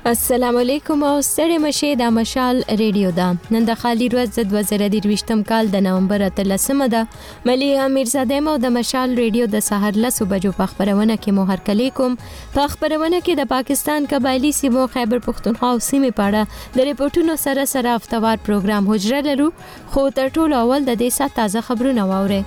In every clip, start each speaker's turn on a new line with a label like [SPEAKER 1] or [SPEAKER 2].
[SPEAKER 1] السلام علیکم او ستړې مشه دا مشال ریډیو ده نن د خالی ورځ د 2023م کال د نومبر 13مه ده ملي امیرزاده مو د مشال ریډیو د سحر لسو بجو په خبرونه کې مو هر کلی کوم په خبرونه کې د پاکستان قبایلی سیمو خیبر پښتونخوا او سیمې پاړه د ریپورتونو سره سره افتوار پروګرام حجره لرو خو تر ټولو اول د دې سات تازه خبرونه واورئ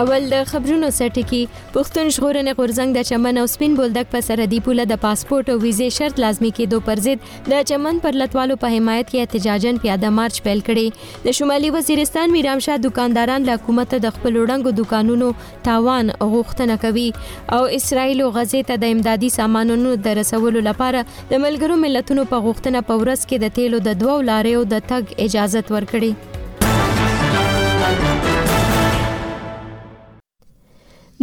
[SPEAKER 1] اول د خبرونو سرټکی پښتون ژغورنې غورځنګ د چمن او سپین بولدک په سرحدي پوله د پاسپورت او ویزې شرط لازمی کېدو پر ضد د چمن پر لټوالو په حمایت کې احتجاجن پیاده مارچ پیل کړي د شمالي وزیرستان میرامشاه دکانداران له حکومت د خپل وړنګو دکانونو تاوان غوښتنه کوي او اسرایل او غزې ته د امدادي سامانونو د رسولو لپاره د ملګرو ملتونو په غوښتنه په ورځ کې د تیلو د دوو لاریو د تګ اجازه ورکړي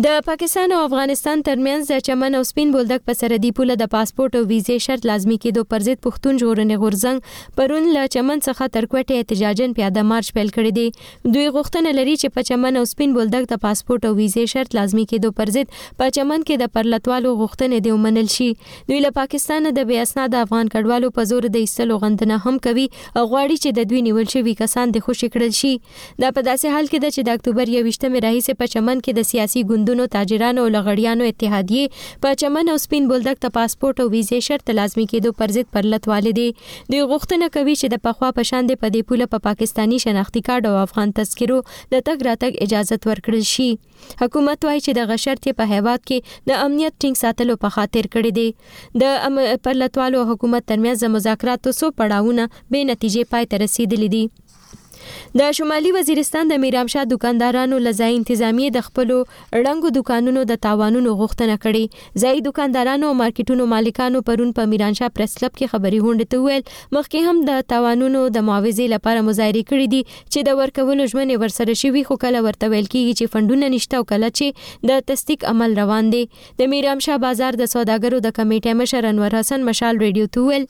[SPEAKER 1] د پاکستان او افغانستان ترمنځ د چمن او سپین بولدک په سرحدي پوله د پاسپورت او ویزې شرط لازمی کېدو پر ضد پښتون ژغورنې غورځنګ پرون له چمن څخه تر کوټې احتجاجن پیاده مارچ پیل کړی دی دوی غوښتنه لري چې په چمن او سپین بولدک د پاسپورټ او ویزې شرط لازمي کېدو پر ضد په چمن کې د پرلتوالو غوښتنې دې ومنل شي. دوی له پاکستانه د بې اسناده افغان کډوالو په زور د ایستلو غندنه هم کوي او غواړي چې د دوی نیول شوي کسان دې خوشې کړل شي. دا په داسې حال کې ده چې د اکتوبر یوویشتمې راهیسې په چمن کې د سیاسي ګوندونو، تاجرانو او لغړیانو اتحادیې په چمن او سپین بولدک د پاسپورټ او ویزې شرط لازمي کېدو پر ضد پرلتوالې دې دوی غوښتنه کوي چې د پخوا په شان دې په دې پوله په پاکستاني شناختي کارډ او افغان تذکرو د تګ راتګ اجازت ورکړل شي. حکومت وايي چې دغه شرط یې په هیواد کې د امنیت ټینګ ساتلو په خاطر کړی دی. د پرلتوالو او حکومت ترمنځ د مذاکراتو څو پړاوونه بې نتیجې پای ته رسېدلي دي. د شمالي وزیرستان د میرامشاه دکاندارانو له ځای انتظامیې د خپلو ړنګو دکانونو د تاوانونو غوښتنه کړې ځای دکاندارانو او مارکیټونو مالکانو پرون په میرانشاه پریس کلب کې خبري غونډې ته ویل مخکې هم د تاوانونو د معاوضې لپاره مظاهرې کړې دي چې د ورکولو ژمنې ورسره شوي خو کله ورته ویل کیږي چې فندونه نشته او کله چې د تصدیق عمل روان دی د میرامشاه بازار د سوداګرو د کمیټې مشر انور حسن مشال ریډیو ته ویل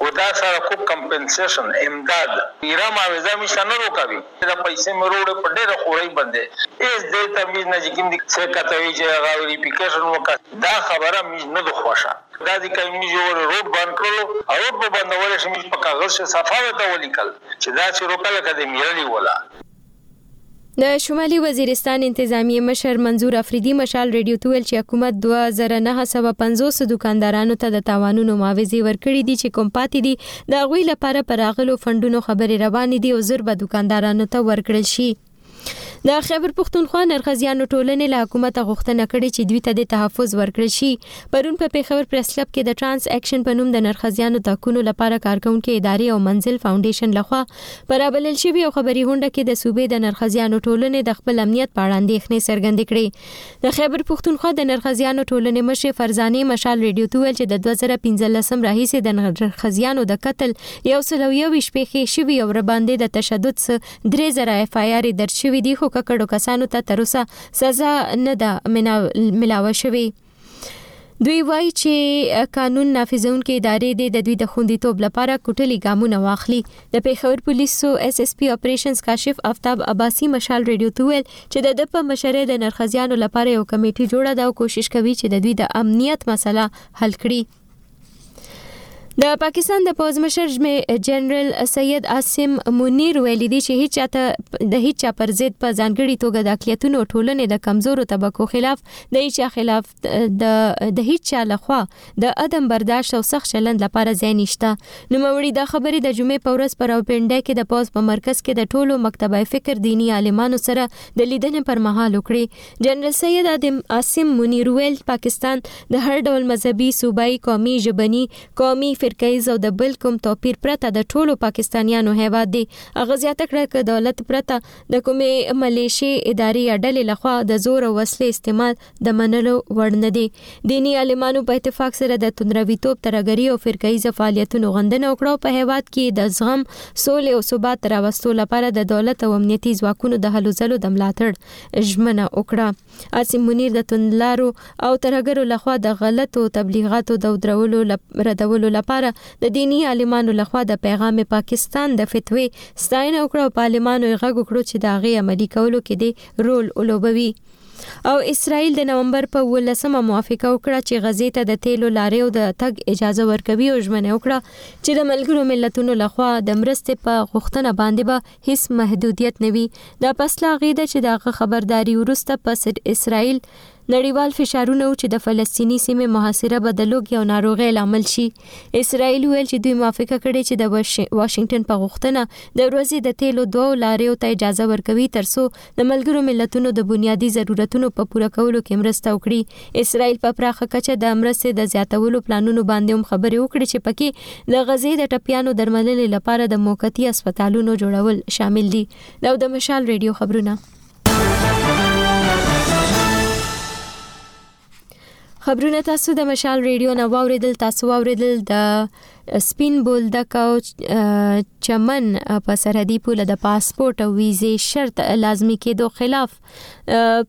[SPEAKER 2] و دا سارا کو کمپنسیشن، امداد، ایرا معاوضه می شنه رو کوی دا پیسی می روړی په ډیره خوری بندی ایس دی ته میز نه جی کیم دی سه کته وی چه هغه وری پیکیشن و که دا خبره میز نه دو خوښه دا دی که میز یو وری روډ بند کړلو او روډ په بندولی شی میز په کاغذ شی صفا وی ته ولیکل چه دا سی روکه لکه دی میرلی ولا.
[SPEAKER 1] د شمالي وزیرستان انتظامیې مشر منظور افریدي مشال ریډیو ته ویل چې حکومت دوه زره نهه سوه پنځوس دوکاندارانو ته د تاوانونو معاوضې ورکړې دي چې کوم پاتې دي د هغوی لپاره پر راغلو فنډونو خبرې روانې دي او زر به دوکاندارانو ته ورکړل شي د خیبر پښتونخوا نرخزیانو ټولنې له حکومت غوښتنه کړې چې دوی ته د تحفظ ورکړل شي پرون په پیښور پریس کلب کې د ترانس اکشن په نوم د نرخزیانو تحقونو لپاره کارکونکو ادارې او منزل فاونډیشن لخوا په رابلل شوي او خبري هونډه کې د صوبې د نرخزیانو ټولنې د خپل امنیت په اړه اندېښنې څرګندې کړې د خیبر پښتونخوا د نرخزیانو ټولنې مشرې فرزانې مشال ریډیو ته ویل چې د 2015 راهیسې د نرخزیانو د قتل یو سل او یوویشت پیښې شوي او رباندې د تشدد څه درې زره اف آی آر درج شوي دي خو ککړو کسانو ته تر اوسه سزا نه ده ملاوه شوې دوی وایي چې قانون نافذونکې ادارې دې د دوی د خوندیتوب لپاره کوټلي ګامونه واخلي د پیښور پولیسو اس اس پی اپریشنز کاشف افتاب عباسی مشال ریډیو ته ویل چې د د په مشرۍ د نرخزیانو لپاره یو کمیټي جوړه ده او کوشش کوي چې د دوی د امنیت مسله حل کړي د پاکستان د پوز مشر جنرال سید عاصم منیر ویلي دی چې هیڅ چاته د هیڅ چا پر ضد په ځانګړي توګه د اقلیتونو ټولنې د کمزورو طبقو خلاف د هیڅ چا خلاف د د هیڅ چا لخوا د عدم برداشت او سخت چلند لپاره ځای نشته نو موري دا خبرې د جمعې په ورځ پر اوپنډه کې د پوز په مرکز کې د ټولو مکتبه فکر دینی عالمانو سره د لیدنې پر مهال وکړي جنرال سید عادم عاصم منیر ویل پاکستان د هر ډول مذهبي صوبایي قومي ژبني قومي فرقیز او د بل کوم توپیر پرته د ټولو پاکستانیانو هیواد دی هغه زیاته کړه ک دولت پرته د کومې ملیشې ادارې یا ډلې لخوا د زور او وسلې استعمال د منلو وړ نه دی دینی عالمانو په اتفاق سره د تندرویتوب ترګری او فرقیز فعالیتونو غندنه وکړه په هیواد کې د زغم سولې او ثبات راوستو لپاره د دولت او امنیتي ځواکونو د هلو ځلو د ملاتړ ژمنه وکړه عاصم منیر د تندلارو او ترهګرو لخوا د غلطو تبلیغاتو د ودرولو لپ... ردولو لپاره د دینی عالمانو لخوا د پیغام پاکستان د فتوی ستاینه وکړه او په عالمانو یې غږ وکړو چې د هغې عملی کولو کې دې رول ولوبوي او اسرائیل د نومبر په 18مه موافقه وکړه چې غزې ته د تیلو لارې او د تګ اجازه ورکوي او ژمنه وکړه چې د ملګرو ملتونو لخوا د مرستې په غوښتنه باندې به هیڅ محدودیت نه وي، دا پس له هغې ده چې د هغه خبرداري وروسته پس اسراییل نړیوال فشارونه و چې د فلسطیني سیمې محاصره به د لوږې او ناروغۍ لامل شي. اسراییل وویل چې دوی موافقه کړې چې د واشنګټن په غوښتنه د ورځې د تیلو دوو لاریو ته اجازه ورکوي ترڅو د ملګرو ملتونو د بنیادي ضرورتونو په پوره کولو کې مرسته وکړي اسرائیل په پراخه کچه د مرستې د زیاتولو پلانونو باندې هم خبرې وکړي چې پکې د غزې د ټپیانو درملنې لپاره د موقتي هسپتالونو جوړول شامل دي دا د مشال ریډیو خبرونه خبرونه تاسو د مشال ریډیو نه واوریدل تاسو واوریدل د سپین بولدک او چمن په سرحدي پوله د پاسپورت او ویزې شرط لازمی کېدو خلاف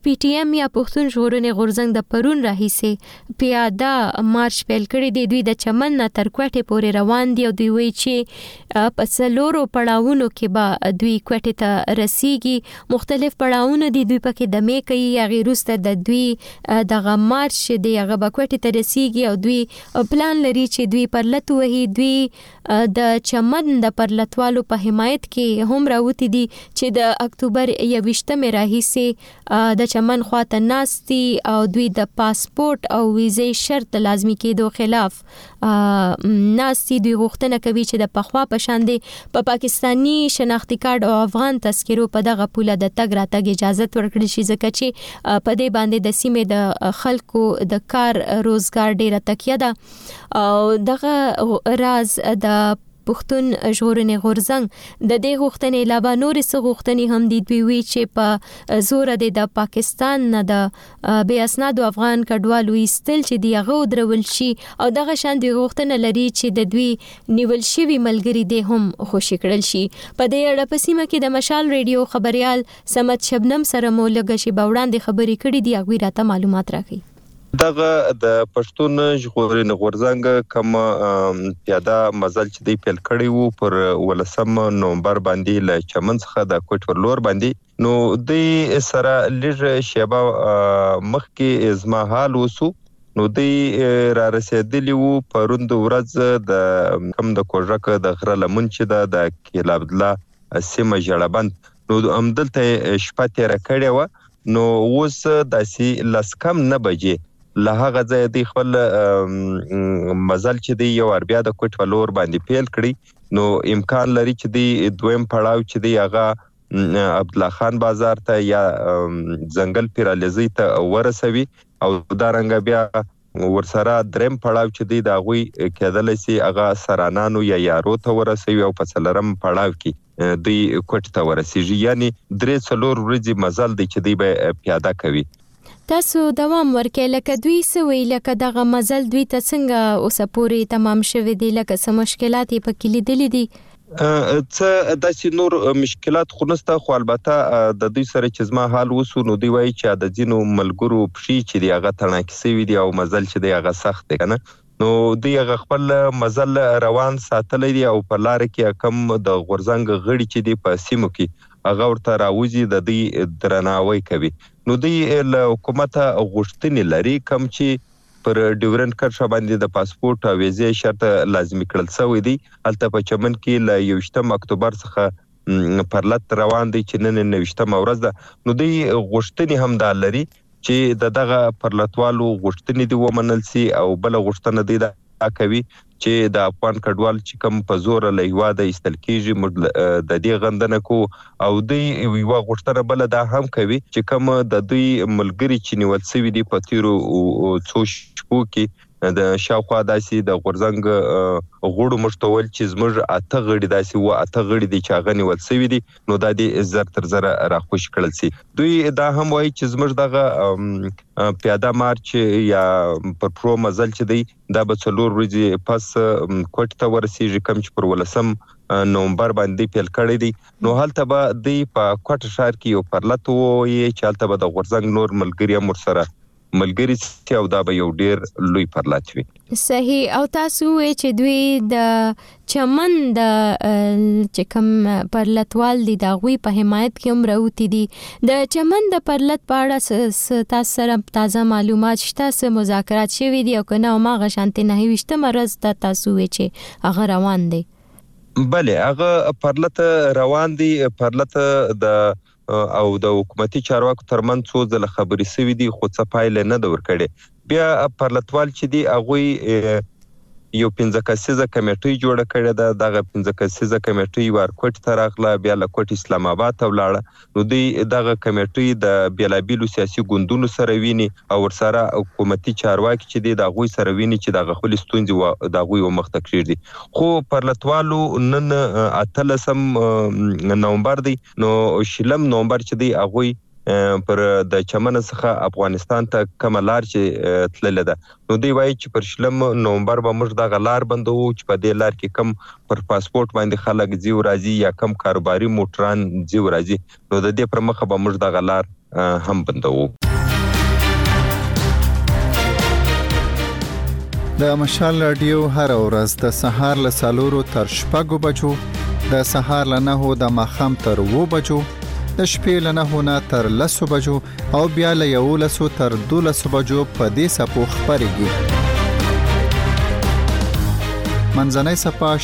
[SPEAKER 1] پی ټی ایم یا پښتون ژغورنې غورځنګ د پرون راهیسې پیاده مارچ پیل کړی دی دوی د چمن نه تر کوټې پورې روان دي او دوی وایي چې په څلورو پړاوونو کې به دوی کوټې ته رسیږي مختلف پړاوونه دي دوی پکې دمه کوي یا غیروسته د دوی دغه مارچ چې دی هغه بکوټي ته رسیږي او دوی پلان لري چې دوی پرلت وهي دوی د چمن د پرلتوالو په حمایت کې هم راوتی دي چې د اکتوبر 21مې راهیسې د چمن خواته ناشتي او دوی د پاسپورت او ویزې شرط لازمی کېدو خلاف ناستی دوی غوښتنه کوي چې د پخوا په شان دی په پا پاکستانی شناختی کارت او افغان تذکرو په دغه پوله د تګ راتګ اجازه ورکړي شي ځکه چې په دې باندې د سیمې د خلکو د کار روزګار ډیره تکیه ده او دغه راز د پښتون ژغورنې غورځنګ د دې غوښتنې علاوه نورې څه غوښتنې هم دي دوی وی چې په زور د پاکستان نه د بې اسنادو افغان کډوالو ایستل چې دی هغه ودرول شي او دغه شان دوی غوښتنه لري چې د دوی نیول شوي ملګري دې هم خوشي کړل شي په دې اړه په سیمه کې د مشال ریډیو خبريال سمت شبنم سره مو لږه شیبه وړاندې خبرې کړې دي هغوی راته معلومات راکوي
[SPEAKER 3] دغه د پښتون ژغورنې غورځنګ کوم پیاده مزل چې دی پیل کړی وو پر ولسم نومبر باندې له چمن څخه د کوټ پر لور باندې نو دی سره لږ شیبه مخکې زما حال وسو نو دی را رسېدلی وو پروند ورځ د کم د کوژک د غره لمن چې ده د کیل عبدالله سیمه ژړبند نو همدلته شپه تېره کړې وه نو اوس داسې لس کم نه بجې له هغه ځایه دی خپل مزل چې دی یو اربیا د کوټ په لور باندې پیل کړی نو امکان لري چې دی دویم پړاو چې دی هغه عبدالله خان بازار ته یا ځنګل پیرالیزۍ ته ورسوي او دا رنګه بیا ورسره دریم پړاو چې دی د هغوی کېدلی سي هغه سرانانو یا یارو ته ورسوي او په څلورم پړاو کې دوی کوټ ته ورسیږي یعنی درې څلور ورځې مزل دی چې دوی به پیاده کوي
[SPEAKER 1] تاسو دوام ورکړئ لکه دوی څه وي لکه دغه مزل دوی ته څنګه اوسه پورې تمام شوی دی لکه څه مشکلات یې پکې لیدلي دي
[SPEAKER 3] څه داسې نور مشکلات خو نسته خو البته د دوی سره چې زما حال وسو نو دوی وایي چې د ځینو ملګرو پښې چې دي هغه تڼاکې سوي دي او مزل چې دی هغه سخت دی کنه نو دوی هغه خپل مزل روان ساتلی دی او په لاره کې کوم د غورځنګ غړي چې دي په سیمو کې هغه ورته راوځي د دوی درناوی کوي نو دوی له حکومته غوښتنې لري کوم چې پر ډیورنډ کرښه باندې د پاسپورټ او ویزې شرط لازمي کړل شوی دی هلته په چمن کې له یوویشتم اکتوبر څخه پرلت روان دی چې نن نویشتمه ورځ ده نو دوی غوښتنې همدا لري چې د دغه پرلتوالو غوښتنې دې ومنل شي او بله غوښتنه دوی دا کوي چې د افغان کډوال چې کوم په زوره له هیواده ایستل کیږي موږ د دې غندنه کوو او دوی یوه غوښتنه بله دا هم کوي چې کوم د دوی ملګري چې نیول شوي دي په تیرو څو شپو کې د شاوخوا داسې د غورځنګ غړو موږ ته ویل چې زموږ اته غړي داسې و اته غړي دي چې هغه نیول شوي دي نو دا دې زر تر زره راخوشي کړل سي دوی دا هم وایي چې زموږ دغه پیاده مارچ یا پر پرو مزل چې دی دا به څلور ورځې پس کوټ ته ورسیږي کوم چې پر ولسم نومبر باندې پیل کړی دی نو هلته به دی په کوټ ښار کې یو پرلت ووي چې هلته به د غورځنګ نور ملګري هم ورسره ملګري سي او دا به یو ډیر لوی پرلت وي.
[SPEAKER 1] صحیح او تاسو وې چې دوی د چمن د چې کوم پرلتوال دي دا غوي په حمایت کې هم راوتی دي د چمن د پرلت په اړه تاسو سره تازه معلومات شته سه مذاکرات شوي دي او کنه ما غشانته نه ویشته مرز ته تاسو وې چې هغه روان دي
[SPEAKER 3] بله هغه پرلت روان دي پرلت د او د حکومتي چارواکو ترمنځ څو ځله خبرې سوي دي خو څه پایله نه ده ورکړې بیا پرلتوال چې دي هغوی یو پنځه کسیزه کمیټۍ جوړه کړې ده دغه پنځه کسیزه کمیټۍ وارکوټ ته راغله بیا له کوټ اسلام آباد ته ولاړه نو دوی دغه کمیټۍ د بیلابیلو سیاسي ګوندونو سره ویني او ورسره حکومتي چارواکي چې دي د هغوی سره ویني چې دغه خپلې ستونزې د هغوی مخ ته کښېږدي خو پرلتوالو نن اتلسم نومبر دی نو شلم نومبر چې دی هغوی پر د چمن څخه افغانستان ته کومه لار چې تللې ده نو دی وایي چې پر شلم نومبر به موږ دغه لار بندو چې په دې لار کې کم پر پاسپورت باندې خلک ځي راځي یا کم کاروباري موټران ځي راځي نو د دې پر مخه به موږ دغه لار هم بندوو
[SPEAKER 4] د مشال رادیو هر ورځ د سهار له سالورو تر شپږو بجو د سهار له نهو د ماخام تر وو بجو د شپې له نهو نه تر لسو بجو او بیا له یولسو تر دولسو بجو په دې سپو خبرېږي منځنۍ سپا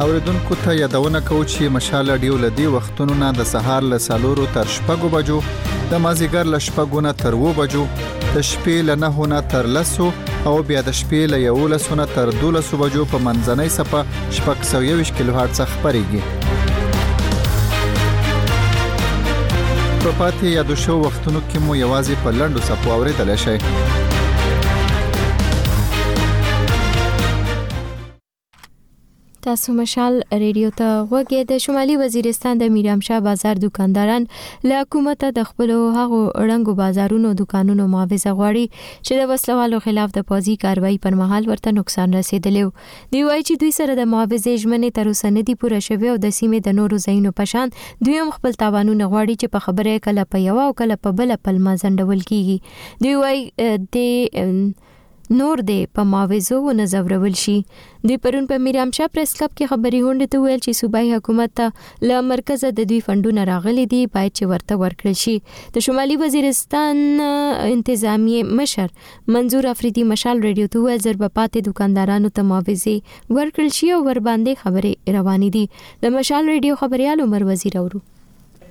[SPEAKER 4] اوریدونکو ته یادونه کوو چې مشال رادیو له دې وختونو نه د سهار له سالورو تر شپږو بجو د مازیګر له شپږو نه تر وو بجو د شپې له نه نه تر لسو او بیا د شپې له یو لسو نه تر دولسو بجو په منځنۍ سپه شپږ سو یوش کیلو هرڅ خبرېږي په پاتې یادو شو وختونو کې مو یوازې په لندو سپو اوریدل شي
[SPEAKER 1] تاسو مشال ریډیو ته غوږی د شمالي وزیرستان د میرام شاه بازار دکانداران له حکومت د خپل هغو رنګو بازارونو دکانونو معاوضه غواړي چې د وسلوالو خلاف د پوځي کاروایی پر مهال ورته نقصان رسیدلی دی وایي چې دوی سره د معاوضې ژمنې تر اوسه نه دی پوره شوی او د سیمې د نورو ځایونو په شان دوی هم خپل تاوانونه غواړي چې په خبره کله په یو او کله په بل پلمه ځنډول کیږي دوی وایي د نور دې په معاوضو ونه ځورول شي دوی پرون په میرامشا پریس کلب کې خبري غونډې ته ویل چې صوبایي حکومت ته له مرکزه د دوی فندونه راغلي دي باید چې ورته ورکړل شي د شمالي وزیرستان انتظامیه مشر منظور افریدي مشال ریډیو ته ویل زر به پاتې دکاندارانو ته معاوضې ورکړل شي او ورباندې خبرې روانې دي د مشال ریډیو خبریال عمر وزیر اورو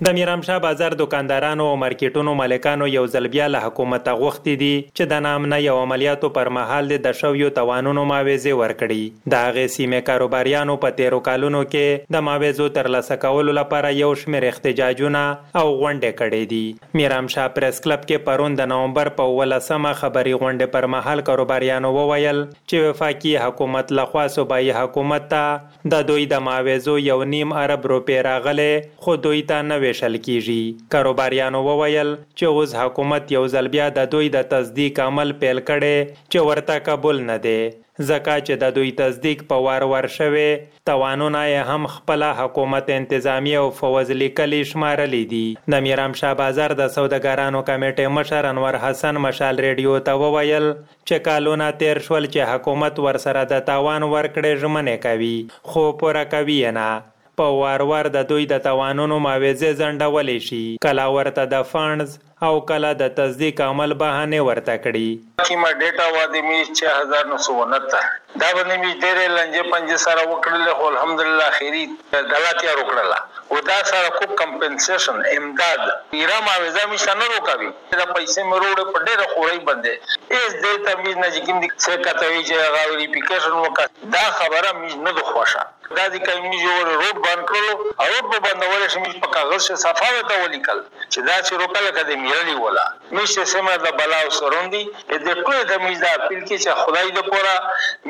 [SPEAKER 5] د میرامشاه بازار دوکاندارانو او مارکیټونو مالکانو یو ځل بیا له حکومته غوښتي دي چې د ناامنۍ او عملیاتو پر مهال دې د شویو تاوانونو معاوضې ورکړي. د هغې سیمې کاروباریانو په تېرو کالونو کې د معاوضو ترلاسه کولو لپاره یو شمېر احتجاجونه او غونډې کړې دي. میرامشاه پریس کلب کې پرون د نومبر په اوولس مه خبري غونډې پر مهال کاروباریانو وویل چې وفاقي حکومت لخوا صوبايي حکومت ته د دوی د معاوضو یو نیم ارب روپې راغلې، خو دوی ته نه وېشل کېږي. کاروباریانو وویل چې اوس حکومت یو ځل بیا د دوی د تصدیق عمل پیل کړی چې ورته قبول نه دی، ځکه چې د دوی تصدیق په وار وار شوی، تاوانونه یې هم خپله حکومت انتظامیې او فوځ لیکلي شمارلي دي. د میرامشاه بازار د سوداګرانو کمېټې مشر انور حسن مشال رېډیو ته وویل، چې کالونه تېر شول چې حکومت ورسره د تاوان ورکړې ژمنې کوي خو پوره کوي یې نه. په وار وار د دوی د تاوانونو معاوضې ځنډولې شي، کله ورته د فنډز او کله د تصدیق عمل بهانې ورته کړي.
[SPEAKER 2] کیمه ډیټا وه د میژ چه هزار نو سو انهتر دا به د میژ ډیرې لنجې پنجې سره وکړلې خو الحمدلله اخیري ګلا تیار وکړله اودا سره کوک کمپنسیشن، امداد، ایرا معاوضه میژ ته نه روکاوي. دا پیسې مې وروړې په ډېره خورۍ باندې هېڅ دې ته ميز نه جکيندي څۀ کته وي چې هغه ويريفيکېشن وکړه دا خبره ميز نه دو خوښه دا دي کۀ ميز يو ورې روټ بند کړلو او روټ به بندولې شي ميز په کاغذ کښې صفا ورته وليکل چې دا چې روکه لکه دې ميرلي ولا ميز چې څومره د بلا او سروندي په دې ټولې د ميز دا اپيل کې چې خدای د پوره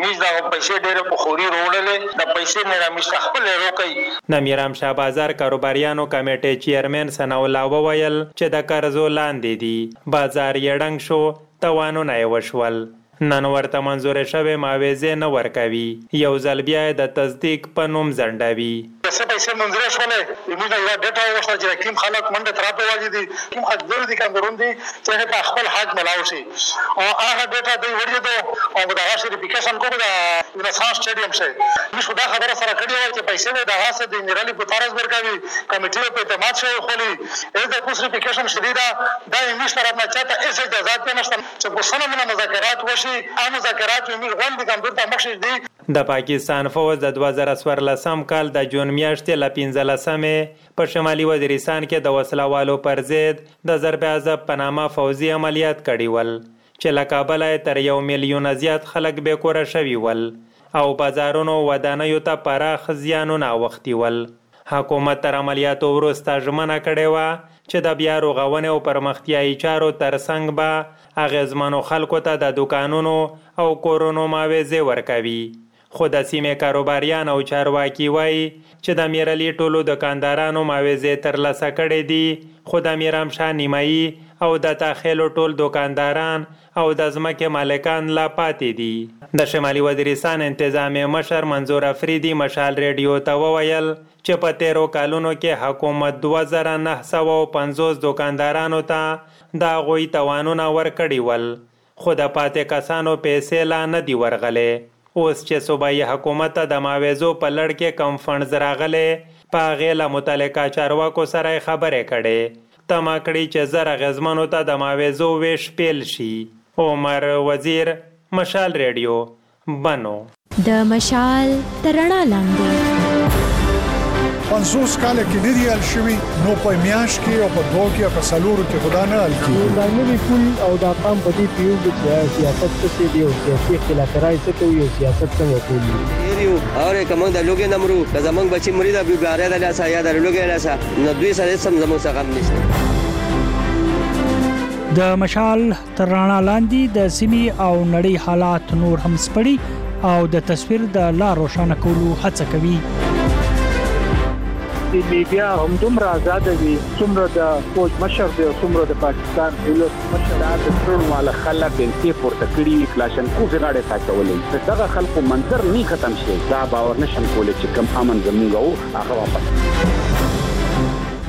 [SPEAKER 2] ميز دا پيسې ډېرې په خوري روړلې د پيسې ميرا ميز ته خپل روکي.
[SPEAKER 5] د ميرام شاه بازار کاروباريانو کمېټې چيئرمېن ثنا الله وويل چې د قرضو لاندې دي بازار يې ړنګ شو توانونه يې وشول نن ورته منظورې شوې معاوضې نه ورکوي يو ځل بيا يې د تصديق په نوم ځنډوي.
[SPEAKER 6] که څه پیسې منظورې شولې، له موږ نه یوه ګټه وغوښتل چې د کیم خلک منډې تراپې وهلي دي، کیم خلک ګرو دي که اندرون دي چې هغه ته خپل حق ملاو شي او هغه ډیټا دی وړي دو او په دغه شي ریپیکیشن کو په د یونس خان سټیډیم شي موږ خو دا خبره سره کړي وه چې پیسې به دغه سه د نیرلي په طرز ورکوي کمیټي به په اعتماد شي خولي ایز د پوس ریپیکیشن شدی ده دا موږ طرف نه چا ته ایس اجازات پې نشته چې په سنه منه مذاکرات وشي هغه مذاکرات موږ غوند دي که اندور ته مخ شي دي
[SPEAKER 5] د پاکستان فوځ د دوه زره څوارلسم کال د جون میاشتې له پنځلسمې په شمالي وزیرستان کې د وسله والو پر ضد د ضرب عضب په نامه فوځي عملیات کړي ول چې له کبله یې تر یو میلیونه زیات خلک بې کوره شوي ول او بازارونو او ودانیو ته پراخ زیانونه اوښتي ول. حکومت تر عملیاتو وروسته ژمنه کړې وه چې د بیا رغونې او پرمختیایي چارو ترڅنګ به اغېزمنو خلکو ته د دوکانونو او کورونو معاوضې ورکوي، خو د سیمې کاروباریان او چارواکي وايي چې د میرعلي ټولو دوکاندارانو معاوضې ترلاسه کړې دي، خو د میرامشاه نیمايي او دتاخېلو ټول دوکانداران او د ځمکې مالکان لا پاتې دي. د شمالي وزیرستان انتظامیې مشر منظور افریدي مشال رېډیو ته وویل چې په تېرو کالونو کې حکومت دوه زره نهه سوه او پنځوس دوکاندارانو ته د هغوی توانونه ورکړي ول، خو د پاتې کسانو پیسې لا نه دي ورغلې. اوس چې صوبايي حکومت ته د معاوضو په لړ کې کوم فنډز راغلي، په هغې له متعلقه چارواکو سره یې خبرې کړې، طمع کړې چې زر اغېزمنو ته د معاوضو وېش پېل شي. عمر وزیر، مشال رېډیو، بنو.
[SPEAKER 1] د مشال تر رڼا لاندې.
[SPEAKER 7] پنځوس کاله کې نه دي حل شوي نو په میاشت کې او په دوه کې او په څلورو کې خدا نه حل
[SPEAKER 8] کیږي دا نوی پول او دا قام په دې پیوږي چې سیاست څه شي دی او سیاسي اختلاف رائے څه کوي او سیاست څنګه کولی
[SPEAKER 9] یو اور کوم د لوګي نمرو که زمنګ بچي مرید بي بارې د لاسه یا د لوګي لاسه نه دوی سره سم زموږ څخه غم نشته
[SPEAKER 10] د مشال تر رڼا لاندې د سیمې او نړۍ حالات نور هم سپړي او د تصویر د لا روښانه کولو هڅه کوي
[SPEAKER 8] چې میډیا هم دومره آزاد وي څومره د فوج مشر دی او څومره د پاکستان ولس مشر دا د ټول مال خلک بنتي پورته کړی کلاشن کو غاړه تاچولې دغه خلکو منظر نه ختم شي دا باور نشم کولای چې کم امن زمونږ هغه واپس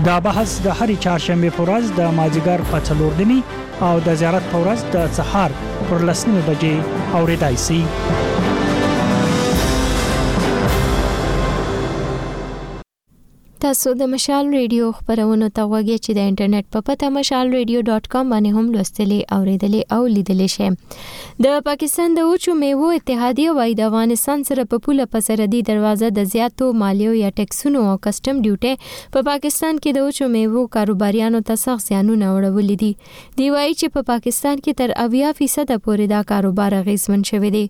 [SPEAKER 10] دا بحث د هرې چهارشنبې په ورځ د مازیګر په څلور نیمې او د زیارت په ورځ د سهار پر لس نیمې بجې اورېدای شي
[SPEAKER 1] تاسو د مشال ریډیو خبرونو ته وګورئ چې د انټرنیټ په پته مشال ریډیو ډاټ کام باندې هم لوستلې اوریدلې او لیدلې شئ د پاکستان د وچو میوو اتحادیه وایي د افغانستان سره په پوله په سرحدي دروازه د زیاتو مالیو یا ټکسونو او کسټم ډیوټي په پاکستان کې د وچو میوو کاروباریانو ته سخت زیانونه اړولي دي دی وایي چې په پاکستان کې تر اویا فیصد پورې دا کاروبار اغیزمن شوی دی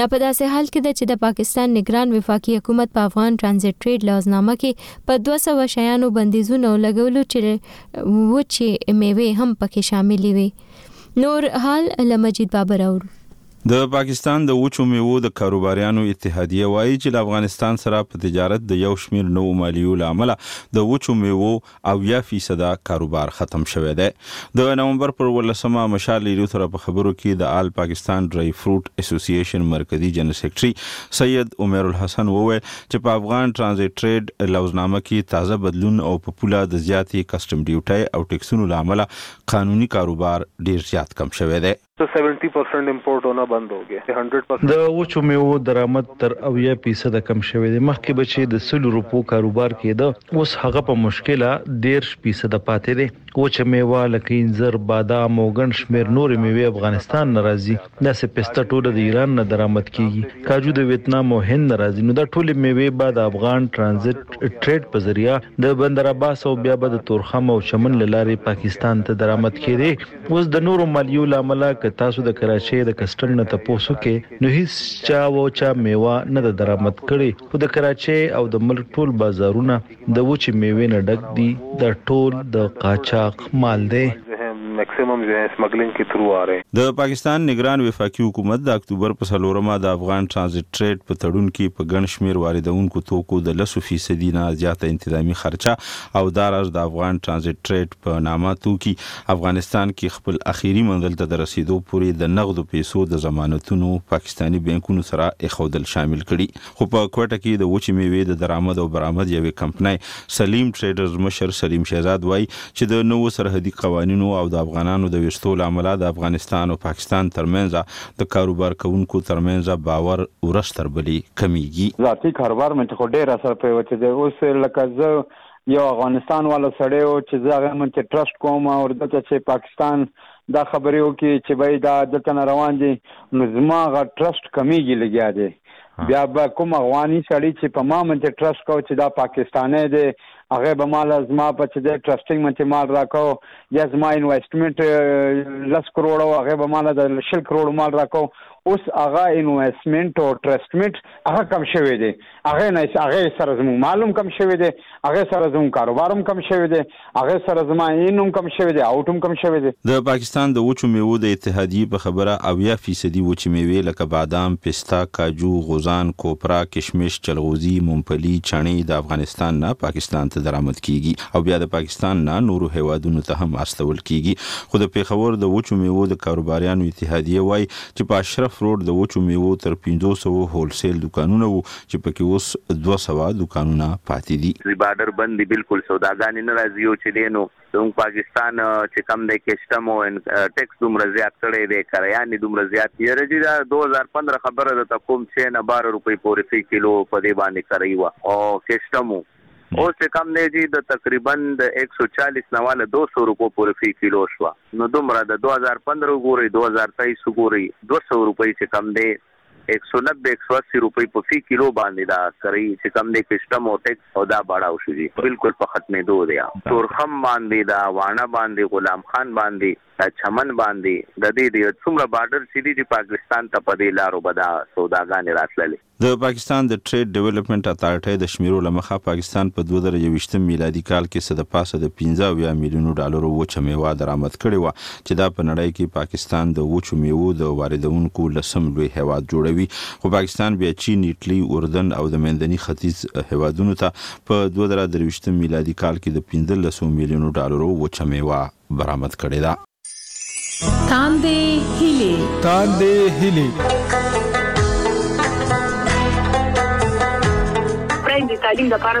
[SPEAKER 1] دا په داسې حال کې ده چې د پاکستان نگران وفاقي حکومت په افغان ترانزیټ ټریډ لوزنامه کې په 200 شیانو بندیزونه لګولو چې وچې میوې هم پکې شاملې وي نور حال له مجید بابر اورو.
[SPEAKER 11] د پاکستان د وچو مېوو د کاروباریانو اتحادیه وايي چې له افغانستان سره په تجارت د یو شمېر نوو مالیو له امله د وچو مېوو اویا فیصده کاروبار ختم شوی دی. د نومبر پر اوولسمه مشال رېډیو سره په خبرو کې د آل پاکستان ډرای فروټ اسوسي ایشن مرکزي جنرل سیکرټري سید عمیرالحسن وویل چې په افغان ټرانزیټ ټرېډ لوظنامه کې تازه بدلون او په پوله د زیاتې کسټم ډیوټۍ او ټېکسونو له امله قانوني کاروبار ډېر زیات کم شوی دی.
[SPEAKER 12] د سیونټي پرسنټ امپورټ هونا بند هو ګیا هې هنډرډ پرسنټ.
[SPEAKER 13] د وچو مېوو درآمد تر اویا فیصده کم شوی دی، مخکې به چې د سلو روپو کاروبار کېده، اوس هغه په مشکله دېرش فیصده پاتې دی. وچه مېوه لکه انځر، بادام او ګڼ شمېر نورې مېوې افغانستان نه راځي. داسې پسته ټوله د ایران نه درامد کیږي کاجو د ویتنام او هند نه راځي نو دا ټولې میوې به د افغان ټرانزیټ ټریډ په ذریعه د بندرعباس او بیا به د تورخم او چمن له لارې پاکستان ته درامد کیدې اوس د نورو مالیو له امله که تاسو د کراچۍ د کسټم نه تپوس وکړئ نو هیڅ چا و چا میوه نه ده درامد کړې خو د کراچۍ او د ملک ټول بازارونه د وچې مېوې نه ډک دي دا ټول د قاچاق مال دی.
[SPEAKER 11] د پاکستان نګران وفاقي حکومت د اکتوبر په څلورمه د افغان ټرانزیټ ټرېډ په تړون کې په ګڼ شمېر واردوونکو توکو د لسو فیصدي نه زیاته انتظامي خرچه او دا راز د افغان ټرانزیټ ټرېډ په نامه توکي افغانستان کې خپل اخېري منزل ته د رسېدو پورې د نغدو پېسو د ضمانتونو پاکستاني بانکونو سره اېښودل شامل کړي. خو په کوټه کې د وچې مېوې د درامد او برامد یوې کمپنۍ سلیم ټریډرز مشر سلیم شهزاد وايي چې د نوو سرحدي قوانینو او د افغانانو د وېستو له امله د افغانستان او پاکستان ترمنځ د کاروبار کوونکو ترمنځ باور ورځ تر بلې
[SPEAKER 14] کمېږي. ذاتي کاروبار مې چې خو ډېر اثر پرې وچېدی، اوس لکه زه یو افغانستان والا سړی و چې زه هغه مونږ چې ټرسټ کوم او دلته چې پاکستان دا خبرې وکړي چې بهاي دا دلته نه روان دي نو زما هغه ټرسټ کمېږي لګیا دی. ها. بیا به کوم افغاني سړی چې په ما منتې ټرسټ کو چې دا پاکستاني دی هغه به مال زما په چې د ټرسټینګ منتې مال راکو یا زما انویسټمنټ لس کروڑ او هغه به مال د شل کروڑ مال راکو اوس هغه انویسټمنټ او ټرسټمنټ هغه کم شوی دی هغه نه هغه سره زموږ معلوم کم شوی دی هغه سره زموږ کاروبار هم کم شوی دی هغه سره زما ان هم کم شوی دی اوټ هم کم شوی دی.
[SPEAKER 11] د پاکستان د وچو مېوو د اتحادیې په خبره اویا فیصدي وچې مېوې لکه بادام، پسته، کاجو، غوزان، کوپرا، کشمش، چلغوزي، ممپلي، چڼې د افغانستان نه پاکستان ته درآمد کېږي او بیا د پاکستان نه نورو هېوادونو ته هم استول کېږي خو د پېښور د وچو مېوو د کاروباریانو اتحادیه وايي چې په اشرف روډ د وچو مېوو تر پنځو سوو هولسیل دوکانونه وو چې پکې اوس دوه سوه دوکانونه پاتې دي.
[SPEAKER 15] دی باډر بند دی بلکل سوداګانی نه راځی او چی دی نو زموږ پاکستان چی کم دی کشتم او ان ټکس دومره زیات کړی دی کریانی دومره زیات دی یاره جی دا دوه هزار پندره خبره درته کوم چه نه باره روپی پوری فی کیلو په دی باندی کری وه او کشتم وو اوس چی کم دی جی د تقریبا د ایک سو چالیس نه واله دوه سو روپو پوری فی کیلو شوه نو دومره د دوه هزار پندره وګوری دوه هزار تایس وګوری دوه سو روپی چی کم دی ايک سو نبه ايک سو اسي روپي په في کيلو باندي دا کري چي کوم دي کشټم او ټيکس او دا بړاو شو جي بلکل په ختميدو دي تورخم باندي دا واڼه باندي غلام خان باندي دا چمن باندي ددي دي څومره باډر چي دي جي پاکستان ته پدي لارو به دا سوداګاني راتللي.
[SPEAKER 11] د پاکستان د ټرېډ ډېولپمنټ اتارټۍ د شمېرو له مخه پاکستان په دوه زره یوویشتم میلادي کال کې څه د پاسه د پنځه اویا میلیونو ډالرو وچه مېوه درآمد کړې وه چې دا په نړۍ کې پاکستان د وچو میوو د واردونکو لسم لوی هیواد جوړوي خو پاکستان بیا چین، ایټلي، اردن او د منځني ختیځ هیوادونو ته په دوه زره درویشت میلادي کال کې د پنځلس میلیونو ډالرو وچه میوه برآمد کړې ده.
[SPEAKER 16] تاندې هیلې
[SPEAKER 4] تاندې
[SPEAKER 17] هیلې تعلیم لپاره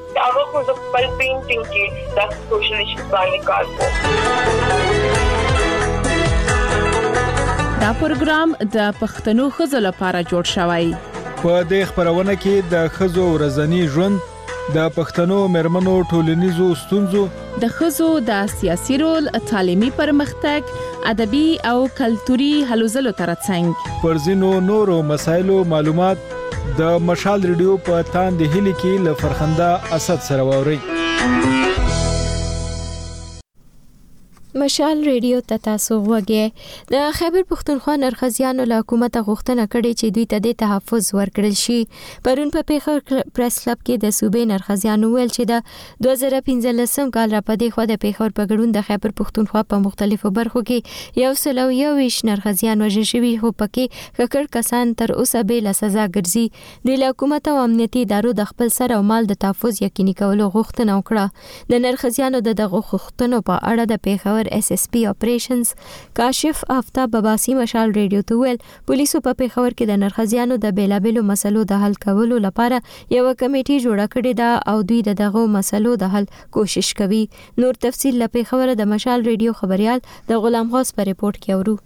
[SPEAKER 18] هغه خو زه خپل پینټینګ کې د سوشل ایشوز باندې کار کوم
[SPEAKER 16] دا پروګرام د پښتنو خزو لپاره جوړ شوی
[SPEAKER 4] په دې خبرونه کې د خزو ورځنی ژوند د پښتنو مرمنو ټولنیزو ستونزو
[SPEAKER 16] د خزو د سیاسي رول، تعلیمي پرمختګ، ادبي او کلتوري هلو ځلو ترڅنګ
[SPEAKER 4] پر ځینو نورو مسایلو معلومات د مشال ریډیو په تاند هلي کې له فرخنده اسد سره ووري
[SPEAKER 1] مشال ریډیو ته تاسو غوږی د خیبر پښتونخوا نرخزیانو له حکومت غوښتنه کړې چې دوی ته د تحفظ ورکړل شي پرون په پیښور پریس کلب کې د صوبې نرخزیانو ویل چې د دوه زره پنځلسم کال را په دېخوا د پېښور په ګډون د خیبر پښتونخوا په مختلفو برخو کې یو سل او یوویشت نرښځیان وژل شوي خو پکې ککړ کسان تر اوسه بې له سزا ګرځي دوی له حکومت او امنیتي ادارو د خپل سر او مال د تحفظ یقیني کولو غوښتنه وکړه د نرښځیانو د دغو غوښتنو په اړه د پېښور اس اس پي اپریشنز کاشف آفتاب عباسي مشال ریډیو ته وویل پولیسو په پېښور کې د نرښځیانو د بېلابېلو مسلو د حل کولو لپاره یوه کمیټي جوړه کړې ده او دوی د دغو مسلو د حل کوشش کوي نور تفصیل له پېښوره د مشال ریډیو خبریال د غلام غوث په رپورټ کې اورو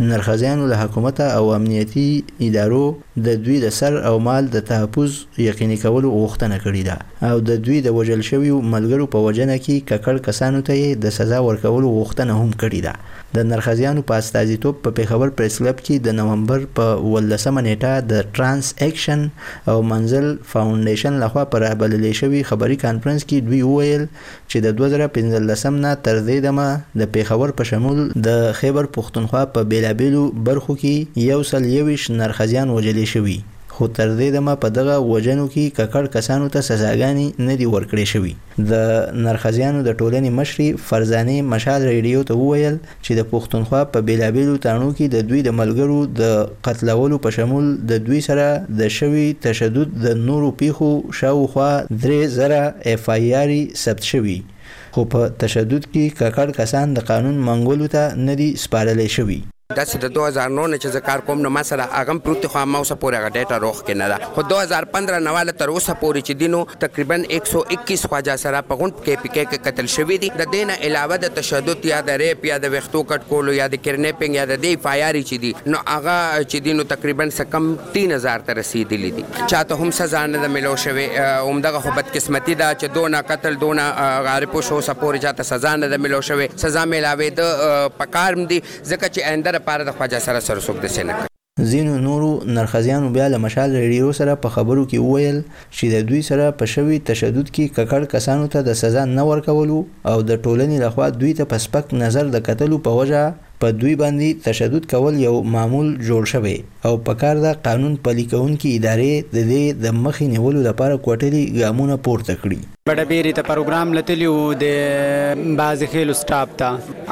[SPEAKER 19] نرښځیانو له حکومت او امنیتي ادارو د دوی د سر او مال د تحفظ یقیني کولو غوښتنه کړې ده او د دوی د وژل شویو ملګرو په وژنه کې ککړ کسانو ته یې د سزا ورکولو غوښتنه هم کړې ده د نرښځیانو په استازیتوب په پېښور پرېس کلب کې د نومبر په اوولسمه نېټه د ټرانس اېکشن او منزل فاونډېشن لخوا په رابللې شوي خبري کانفرنس کې دوی وویل چې د دوه زره پنځلسم نه تر دې دمه د پېښور په شمول د خېبر پښتونخوا په بېلابېلو برخو کې یو سل یوویشت نرښځیان وژلې شوي خو تر دې دمه په دغه وژنو کې ککړ کسانو ته سزاګانې نه دي ورکړې شوي. د نرښځیانو د ټولنې مشرې فرزانې مشال ریډیو ته وویل چې د پښتونخوا په بیلابیلو تاڼو کې د دوی د ملګرو د قتلولو په شمول د دوی سره د شوي تشدد د نورو پیښو شاوخوا درې زره ایف آی آري ثبت شوي خو په تشدد کې ککړ کسان د قانون منګولو ته نه دي سپارلی شوي.
[SPEAKER 20] داسې د دوه هزار نو نه چې زه کار کوم نو ما سره هغه هم پروت دی خو هم اوسه پورې هغه ډیټا روښ کې نه ده خو دوه هزار پندره نه واله تر اوسه پورې چې دي نو تقریبا ایک سو اکیس خواجه سرا په غونډ کې پي کې کې قتل شوي دي د دې نه علاوه د تشدد یا د ریپ یا د ویښتو کټ کولو یا د کیرنیپنګ یا د دې ایف آی آر چې دي نو هغه چې دي نو تقریبا څه کم تین هزار ته رسیدلی دی چاته هم سزا نه ده ملو شوی همدغه خو بدقسمتی ده چې دونه قتل دونه غارب او شو سپور چاته سزا نه ده ملو شوی سزا ملاوی ده پکارم دی ځکه چې آینده لپاره د خواجه سره سر سوک دسې نه
[SPEAKER 19] کوي. ځینو نورو نرښځیانو بیا له مشال ریډیو سره په خبرو کې وویل چې د دوی سره په شوي تشدد کې ککړ کسانو ته د سزا نه ورکولو او د ټولنې لخوا دوی ته په سپک نظر د کتلو په وجه په دوی باندی تشدد کول یو معمول جوړ شوی او پکار ده قانون پلی کوونکی ادارې ددې د مخی نیولو لپاره کوټلی ګامونه پورته کړی.
[SPEAKER 21] په ډبیری ته پروګرام لتلی وو د باز خیلو سټاپ ته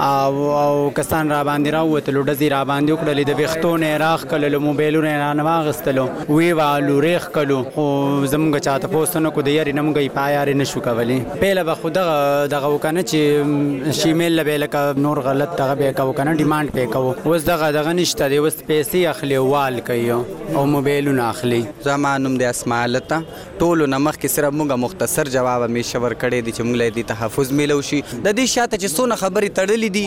[SPEAKER 21] او کسان راباندی راووتلو ډزی راباندی وکړلی د ویښتو نه یې راښکللو موبایلونه یې رانه واخستلو. وي وه لورې ښکلو خو زمونږ چا تپوس نه کو د یاري نه مونږ یې پایارې نه شو کولې پیله به خو دغه دغه وکنه چې شیمیل له به لکه نور غلط دغه به کو کنه ډیماند په کو اوس دغه دغه نشته دی اوس پیسې اخلي وال کوي او موبایلونه اخلي
[SPEAKER 22] زما نوم دی اسماء لتا ټولو نه مخکې صرف مونږ مختصر جواب همیشه ورکړی دی چې مونږ له دې تحفظ میلو شي د دې شاته چې څونه خبرې تړلې دي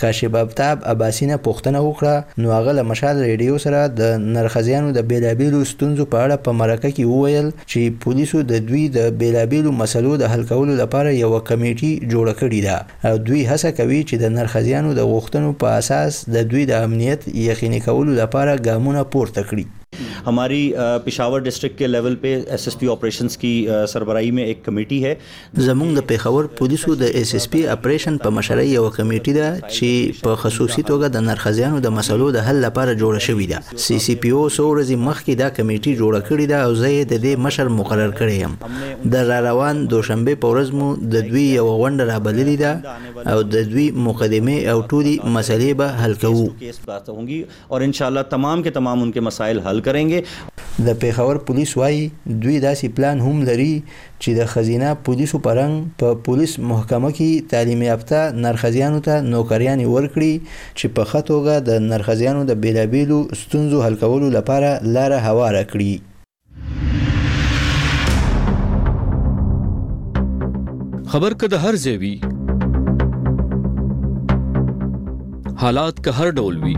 [SPEAKER 19] که شبابتاب عباسي نه پوښتنه وکړه، نو هغه له مشال رېډیو سره د نرښځیانو د بېلابېلو ستونزو په اړه په مرکه کې وویل چې پولیسو د دوی د بېلابېلو مسلو د حل کولو لپاره یوه کمېټي جوړه کړې ده او دوی هڅه کوي چې د نرښځیانو د غوښتنو په اساس د دوی د امنیت یقیني کولو لپاره ګامونه پورته کړي.
[SPEAKER 23] هماري پېښاور ډسټرکټ کې لیول پې ایس ایس پي آپرېشنز کي سربراهي مې ایک کمېټي هې.
[SPEAKER 19] زموږ د پېښور پولیسو د اېس اېس پي اپرېشن په مشرۍ یوه کمېټي ده چې په خصوصي توګه د نرښځیانو د مسلو د حل لپاره جوړه شوي ده. سي سي پي او څو ورځي مخکي دا کمېټي جوړه کړي ده او زه یې د دې مشر مقرر کړی یم. د راروان دوشنبې په ورځ مو د دوی یوه غونډه رابللي ده او د دوی مقدمې او ټولي مسلې به حل کوو.
[SPEAKER 23] اور انشاءالله تمام کې تمام ان کې مسائل حل کرين ګې.
[SPEAKER 19] د پېښور پولیس وايي، دوی داسې پلان هم لري چې د ښځینه پولیسو په رنګ په پولیس محکمه کې تعلیم یافته نرښځیانو ته نوکریانې ورکړي چې په ښه توګه د نرښځیانو د بېلابېلو ستونزو حل کولو لپاره لاره هواره کړي.
[SPEAKER 24] خبر که د هر ځای وي حالات که هر ډول وي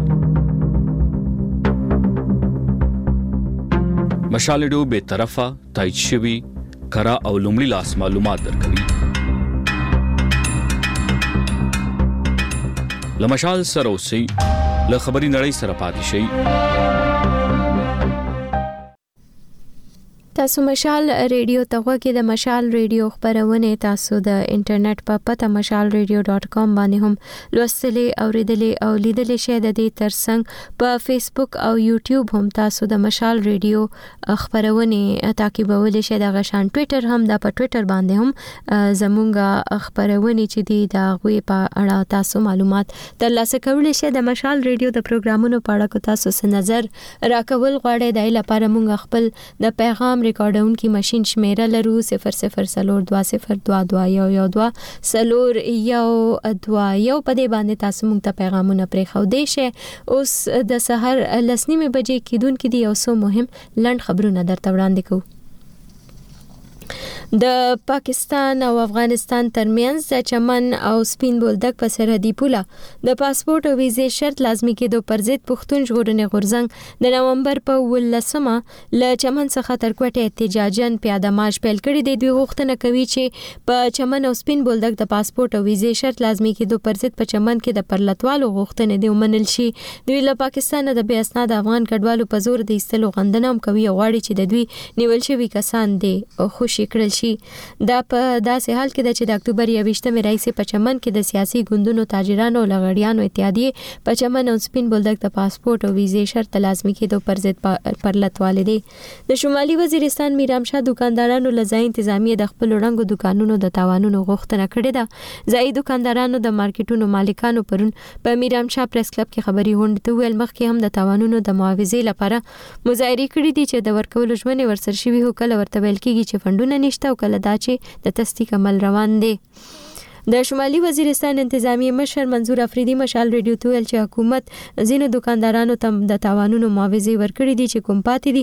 [SPEAKER 24] مشال ډو به طرفه تایید شوی کره او لومړي لاس معلومات درکوي لمشال سره اوسئ له خبري نړۍ سره پاتې شئ
[SPEAKER 1] تاسو مشال ریډیو ته غوږی د مشال ریډیو خبرونه تاسو د انټرنیټ په پته mashalradio.com باندې هم لوستلې او ریډلې او لیدلې شئ د دې ترڅنګ په فیسبوک او یوټیوب هم تاسو د مشال ریډیو خبرونه تعقیبول شي د غشان ټوئیټر هم د په ټوئیټر باندې هم زمونږه خبرونه چې دي د غوي په اړه تاسو معلومات ترلاسه کولی شئ د مشال ریډیو د پروګرامونو په اړه کو تاسو سره نظر راکول غواړئ د لپاره مونږ خپل د پیغام ریکارډونکو ماشين شمیره لرو 0002022112 سلور یو دوا یو په دې باندې تاسو مونږ ته پیغامونه پرې خو دې شئ اوس د سهار لس نیمې بجې کېدونکې دي یو څو مهم لنډ خبرونه درته وړاندې کوو د پاکستان او افغانستان ترمنځ د چمن او سپین بولدک په سرحدي پوله د پاسپورت او ویزې شرط لازمي کېدو پر ضد پښتون ژغورنې غورځنګ د نومبر په 18مه له چمن څخه تر کوټې احتجاجاً پیاده مارش پیل کړی دی. دوی غوښتنه کوي چې په چمن او سپین بولدک د پاسپورټ او ویزې شرط لازمي کېدو پر ضد په چمن کې د پرلتوالو غوښتنې دې ومنل شي. دوی له پاکستانه د بې اسناده افغان کډوالو په زور د ایستلو غندنه هم کوي او غواړي چې د دوی نیول شوي کسان دې خوشې کړل شي. دا په داسې حال کې ده چې د اکتوبر یوویشتمې راهیسې په چمن کې د سیاسي ګوندونو تاجرانو او لغړیانو اتحادیې په چمن او سپین بولدک د پاسپورت او ویزې شرط لازمي کېدو پر ضد پرلتوالې دي د شمالي وزیرستان میرام شاه دکاندارانو له ځای انتظامیې د خپلو ړنګو دکانونو د تاوانونو غوښتنه کړې ده ځایي دکاندارانو د مارکیټونو مالکانو پرون په میرام شاه پریس کلب کې خبري غونډې ته وویل مخکې هم د تاوانونو د معاوضې لپاره مظاهرې کړې دي چې د ورکولو ژمنې ورسره شوي هو کله ورته ویل کېږي چې فنډونه نشته او کله دا چې د تصدیق عمل روان دی د شمالي وزیرستان انتظامی مشر منظور افریدي مشال ریډیو ته ویل چې حکومت ځینو دکاندارانو ته د تاوانونو معاوضې ورکړې دي چې کوم پاتې دي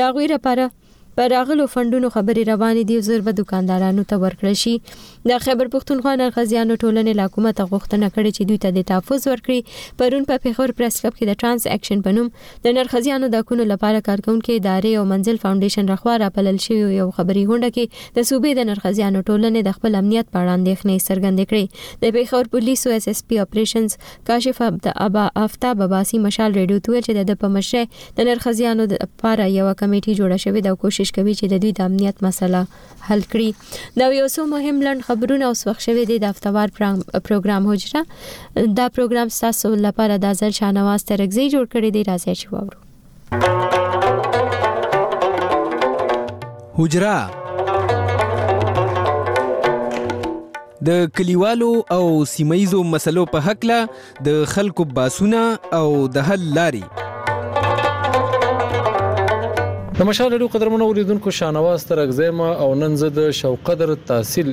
[SPEAKER 1] د هغوی لپاره پر راغلو فنډونو خبرې روانې دي او زر به دکاندارانو ته ورکړل شي د خیبر پښتونخوا نرښځیانو ټولنې له حکومته غوښتنه کړې چې دوی ته د تحفظ ورکړي پرون په پېښور پریس کلب کې د ترانس اکشن په نوم د نرښځیانو د حقونو لپاره کارکونکې ادارې او منزل فاونډیشن رخوا راپلل شوي یو خبري غونډه کې د صوبې د نرښځیانو ټولنې د خپل امنیت په اړه اندېښنې څرګندې کړې د پېښور پولیسو ایس ایس پی اپریشنز کاشف عبد ابا افتاب عباسي مشال ریډیو ته ویل چې د په مشرۍ د نرخزیانو لپاره یو کمیټه جوړه شوې ده او کوشش کوي چې د دوی د امنیت مسله حل کړي دا یو څو مهم لند خبرونه اوس وخت شوه دي د افتوار پروګرام حجره دا پروګرام تاسو لپاره د ځل شانواز ترګزي جوړ کړی دی راځي چې وورو
[SPEAKER 25] حجره د کلیوالو او سیمایزو مسلو په حق له د خلکو باسونه او د حل لاري
[SPEAKER 26] د مشال رادیو قدرمنو اوریدونکو شانواز ترکزیم او نن زه د شوقدر تحصیل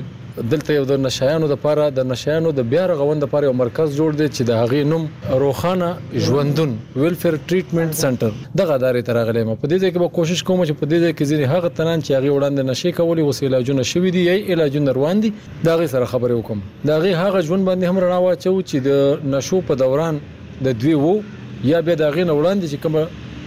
[SPEAKER 26] دلته یو د نشایانو د پاره د نشایانو د بیا رغوند لپاره یو مرکز جوړ دی چې د هغې نوم روخانه ژوندون ویلفیر ټریټمنټ سنټر دغه ادارې ته راغلی یم په دې ځای کې به کوشش کوم چې په دې ځای کې ځینې هغه تنان چې هغې وړاندې نشې کولې اوس علاجونه شوي دي یا علاجونه روان دي د هغې سره خبرې وکړم. د هغې هغه ژوند باندې هم رڼا واچوو چې د نشو په دوران د دوې وو یا بیا د هغې نه وړاندې چې کومه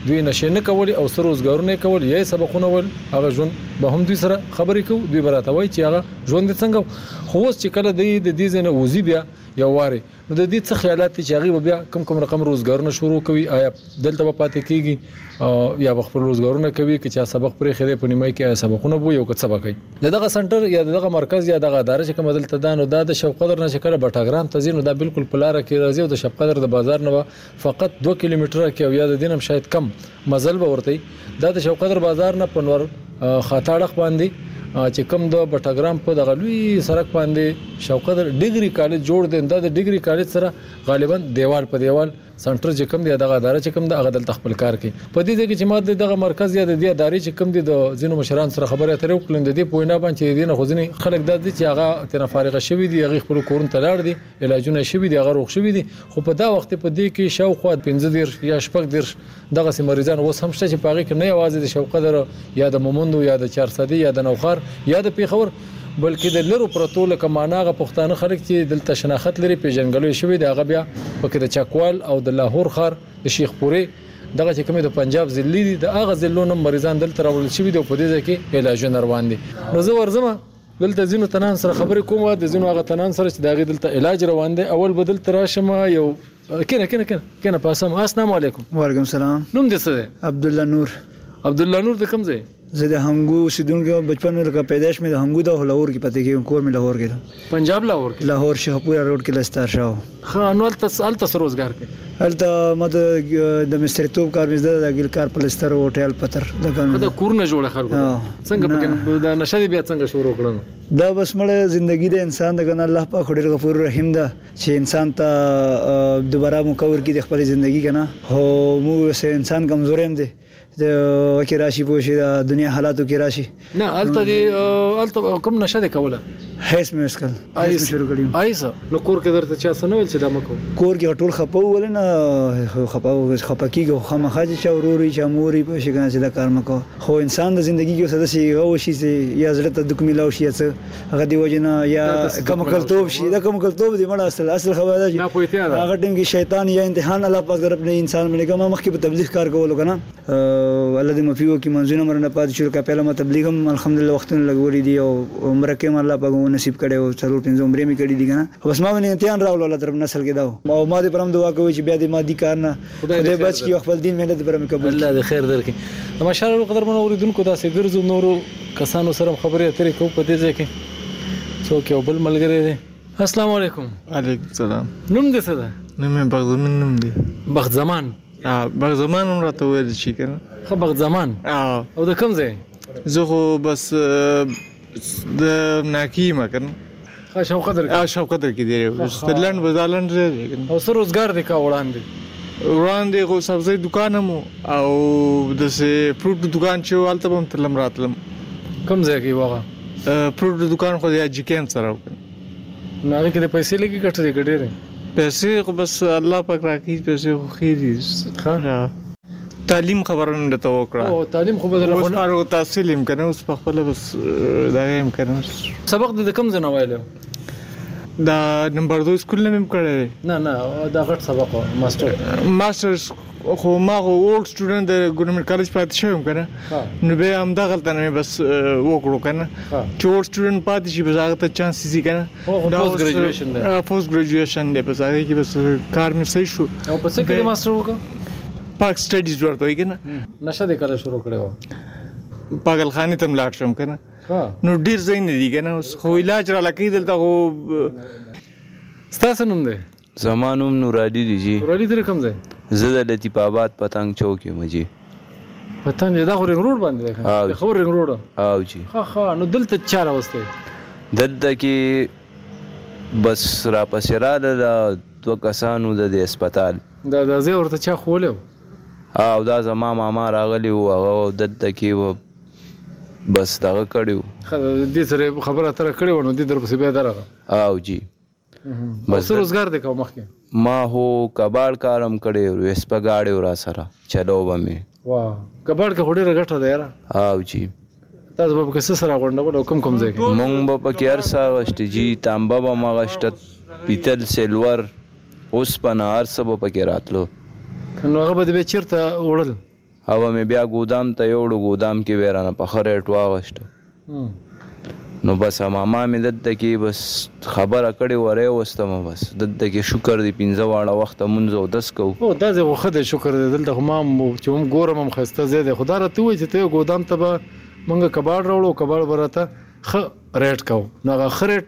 [SPEAKER 26] دوې نشې نه کولې او څه روزګارونه یې کول یا یې سبقونه ویل هغه ژوند به هم دوی سره خبرې کوو دوی به راته وایي چې هغه ژوند یې څنګه وو خو اوس چې کله دی د دې ځای نه وځي بیا یو وارې نو د دې څه خیالات دي چې هغه به بیا کم کم رقم روزګارونه شروع کوي آیا دلته به پاتې کیږي او یا به خپل روزګارونه کوي چې چا سبق پرې خېره په نیمه کې سبقونه بو یو که څه وکړي دغه سنټر یا دغه مرکز یا دغه اداره چې کوم دلته دا نو دا د شوقدر نه شکر بټاګرام تزینو دا بالکل پلار کې راځي او د شوقدر د بازار نه فقط دوه کیلومتره کې او یا د دین هم شاید کم مزل به ورته دا د شوقدر بازار نه پنور خاطاړخ باندې چې کم د بټګرام په دغه لوی سرک باندې شوقدر ډیګری کالج جوړ دی دا د ډیګری کالج سره غالبا دیوال په دیوال سنټر چې کم دی دغه اداره چې کم د هغه دلته خپل کار کوي په دې ځای کې چې ما دغه مرکز یا د دې ادارې چې کم دی د ځینو مشران سره خبرې اترې وکړې د دې پوینه باندې چې دینه خو ځینې خلک د دې چې هغه تنه فارغ شوی دی هغه خپل کورن ته لاړ دی علاجونه شوي دي هغه روغ شوي دي خو په دا وخت په دې کې شاوخوا پنځه دېرش یا شپږ دېرش دغسې مریضان اوس هم شته چې په هغې کې نه یوازې د شوقدر یا د مومندو یا د چارسدې یا د نوښار یا د پېښور بلکې د لرو پرتو لکه معنا هغه پښتانه خلک چې دلته شناخت لري پېژندګلوی شوي دي هغه بیا پکې د چکوال او د لاهور ښار د شیخ پورې دغه چې کومې د پنجاب ضلعې دي د هغه ضلعو نه مریضان دلته راوړل شوي دي او په دې ځای کې علاجونه روان دي نو زه ورځم دلته ځینو تنان سره خبرې کوم د ځینو هغه تنان سره چې داغه دلته علاج روان دی اول بدل تر راشم یو کینه کینه کینه کینه پاسم السلام علیکم
[SPEAKER 27] وعلیکم السلام
[SPEAKER 26] نوم دې څه دی
[SPEAKER 27] عبد الله نور
[SPEAKER 26] عبد الله نور د کوم ځای
[SPEAKER 27] زه د هنګو سیدونکو بچپن مې لکه پیدائش مې د هنګو د لاهور کې پاتې کېږم کور مې لاهور کې ده
[SPEAKER 26] پنجاب لاهور کې
[SPEAKER 27] لاهور شهپور روډ کې لستار شاو
[SPEAKER 26] خو انور ته هلته څه روزګار کوي
[SPEAKER 27] هلته ما د د مستریتوب کار مې زده د ګل کار پلستر هوټل پتر د
[SPEAKER 26] ګڼو دا کورونه جوړه خلکو څنګه پکې دا نشه دی بیا څنګه شروع کړم
[SPEAKER 27] دا بس مړه زندگی د انسان د ګنا الله پاک ډیر غفور رحیم ده چې انسان ته دوباره مکور کې د خپل ژوندۍ کنه هو مو سه انسان کمزورې هم دي د وکي راشي پوه شي د دنیا حالاتو کې راشي
[SPEAKER 26] نه هلته دی هلته کوم نشه دی کوله
[SPEAKER 27] هیڅ مې وسکل
[SPEAKER 26] هیڅ مې شروع کړی هیڅ نو کور کې درته چا څه نه ویل چې دا مکو
[SPEAKER 27] کور کې ټول خپه ول نه خپه خپه کیږي خو مخه چې وروري چې موري په شي کنه چې دا کار مکو خو انسان د ژوندۍ کې څه داسې غو شي چې یا زړه ته دکمه لاو شي څه هغه دی وجه نه یا کم کلتوب شي دا کم کلتوب دی مړه اصل اصل خبره ده چې هغه ټیم کې شیطان یا امتحان الله پاک طرف نه انسان باندې کوم مخکې په تبلیغ کار کولو کنه الله دې مفیو کې منځونه مرنه پات شو کا پهله ما تبلیغ هم الحمدلله وختونه لګولې دي او عمر کې هم الله پاک مو نصیب کړي او څلور پنځه عمرې مې کړې دي کنه بس ما باندې امتحان راول الله طرف نسل کې دا او ما دې پرم دعا کوي چې بیا دې ما دي کار نه خدای دې بچ کړي خپل دین مهنت پر مې قبول
[SPEAKER 26] الله دې خیر درکړي د ماشاء الله قدر منو اوریدونکو دا سه ګرځو نورو کسانو سره خبرې اترې کوو په دې ځای کې څوک یو بل ملګری دی السلام علیکم
[SPEAKER 28] علیکم السلام
[SPEAKER 26] نوم دې څه ده
[SPEAKER 28] نوم مې بخت زمان نوم دی
[SPEAKER 26] بخت زمان
[SPEAKER 28] بخت زمان هم راته ویل شي کنه
[SPEAKER 26] خو بخت زمان او د کوم ځای
[SPEAKER 28] زه خو بس د ناکی
[SPEAKER 26] مکن شوق قدر
[SPEAKER 28] کې شوق قدر کې دی ستلند بزالند دی
[SPEAKER 26] او سر روزګار دی کا وړاندې
[SPEAKER 28] وړاندې غو سبزی دکان مو او د فروټ دکان چې والته بم تلم راتلم
[SPEAKER 26] کم ځای کې وغه
[SPEAKER 28] فروټ دکان خو د اجکین سره وکړ
[SPEAKER 26] نو هغه کې د پیسې لګي ګټلې که ډېرې
[SPEAKER 28] پیسې خو بس الله پاک راکړي پیسې خو ښې دي تعلیم خبره نن ته وکړه
[SPEAKER 26] او تعلیم خو بدل
[SPEAKER 28] خو نه تحصیل هم کنه اوس په خپل بس دا هم کنه
[SPEAKER 26] سبق د کوم ځای نه وایلو
[SPEAKER 28] دا نمبر 2 سکول نه مم کړی
[SPEAKER 26] نه نه دا غټ سبق ماستر
[SPEAKER 28] ماستر خو ما خو اولډ سټوډنټ د ګورنمنت کالج پاتې شوم کنه نو به هم دغلته نه بس وکړو کنه چې اولډ سټوډنټ پاتې شي بس هغه ته چانس سي کنه
[SPEAKER 26] دا پوسټ ګریجویشن دی
[SPEAKER 28] پوسټ ګریجویشن دی بس هغه کې بس کار مې صحیح شو
[SPEAKER 26] او په څه کې ماستر وکړ
[SPEAKER 28] پاک سټډیز ورته وي کنه
[SPEAKER 26] نشه دې کله شروع کړو
[SPEAKER 28] پاگل خانه تم لاړ شم کنه نو ډیر زین دي کنه خو علاج را لکې دلته خو
[SPEAKER 26] ستاسو نوم دی
[SPEAKER 29] زما نوم نورعلي دي جي.
[SPEAKER 26] نورعلي ته کوم ځای.
[SPEAKER 29] زه د لطیف آباد پتنګ چوک یم جي.
[SPEAKER 26] پتنګ دا خو رنګ روډ باندې دی کنه د خبر رنګ روډ
[SPEAKER 29] او جي
[SPEAKER 26] ها ها نو دلته چا راوسته
[SPEAKER 29] دلته کې بس را پسې رااله دا دوه کسانو د دې هسپتال
[SPEAKER 26] دا دا زه ورته چا خولی و ها
[SPEAKER 29] او دا زما ماما راغلی و هغه دلته کې و بس دغه کړی و
[SPEAKER 26] دې سره خبره اتره کړې و نو دې درپسې بیا درغه
[SPEAKER 29] او جي
[SPEAKER 26] مزدک روزګار دې کاو مخکې
[SPEAKER 29] ما هو کباړ کارم کړي ویس په گاډي ورا سره چلو به
[SPEAKER 26] مې وا کباړ کې هډې رګټه ده یاره
[SPEAKER 29] او جی
[SPEAKER 26] تاسو به پکې سره غونډول او کوم کوم ځای
[SPEAKER 29] کې مونږ به پکې ارسا غشت جی تانبه به مغشت پیتل سیلور اوس پنا ارسا به پکې راتلو
[SPEAKER 26] نو هغه به دې چیرته وړل
[SPEAKER 29] هغه مې بیا ګودام ته یوړو، ګودام کې به یې رانه په ښه ریټ واخیستو، نو بس هماما مې دلته کې بس خبره کړې وه راوستم، بس دلته کې شکر دی پنځه واړه وخته مونځ اودس کوو.
[SPEAKER 26] هو دا ځای خو ښه دی شکر دی، دلته خو ما هم چې هم ګورم هم ښایسته ځای دی، خو دا راته ووایه چې ته یو ګودام ته به مونږ کباړ راوړو او کباړ به راته ښه ریټ کاوه، نو هغه ښه ریټ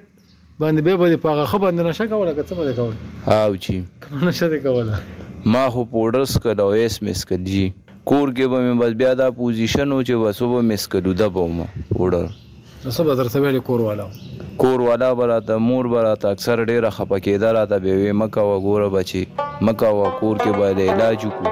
[SPEAKER 26] باندې بیا به دې په هغه ښه باندې نشه کوله که څه به دې کوله؟
[SPEAKER 29] هاو جي.
[SPEAKER 26] کومه نشه دې کوله؟
[SPEAKER 29] ما خو پوډر څکل او ایس مې څکل جي. کور کې به مې بس بیا دا پوزیشن و چې بس وبه مې څکل اوده به وم پوډر.
[SPEAKER 26] نو څه به درته ویل کور والاو؟
[SPEAKER 29] کور والا به راته مور به راته اکثر ډېره خپه کېده راته به یې وې مه کوه ګوره بچې مه کوه کور کې
[SPEAKER 26] به د علاج وکړو.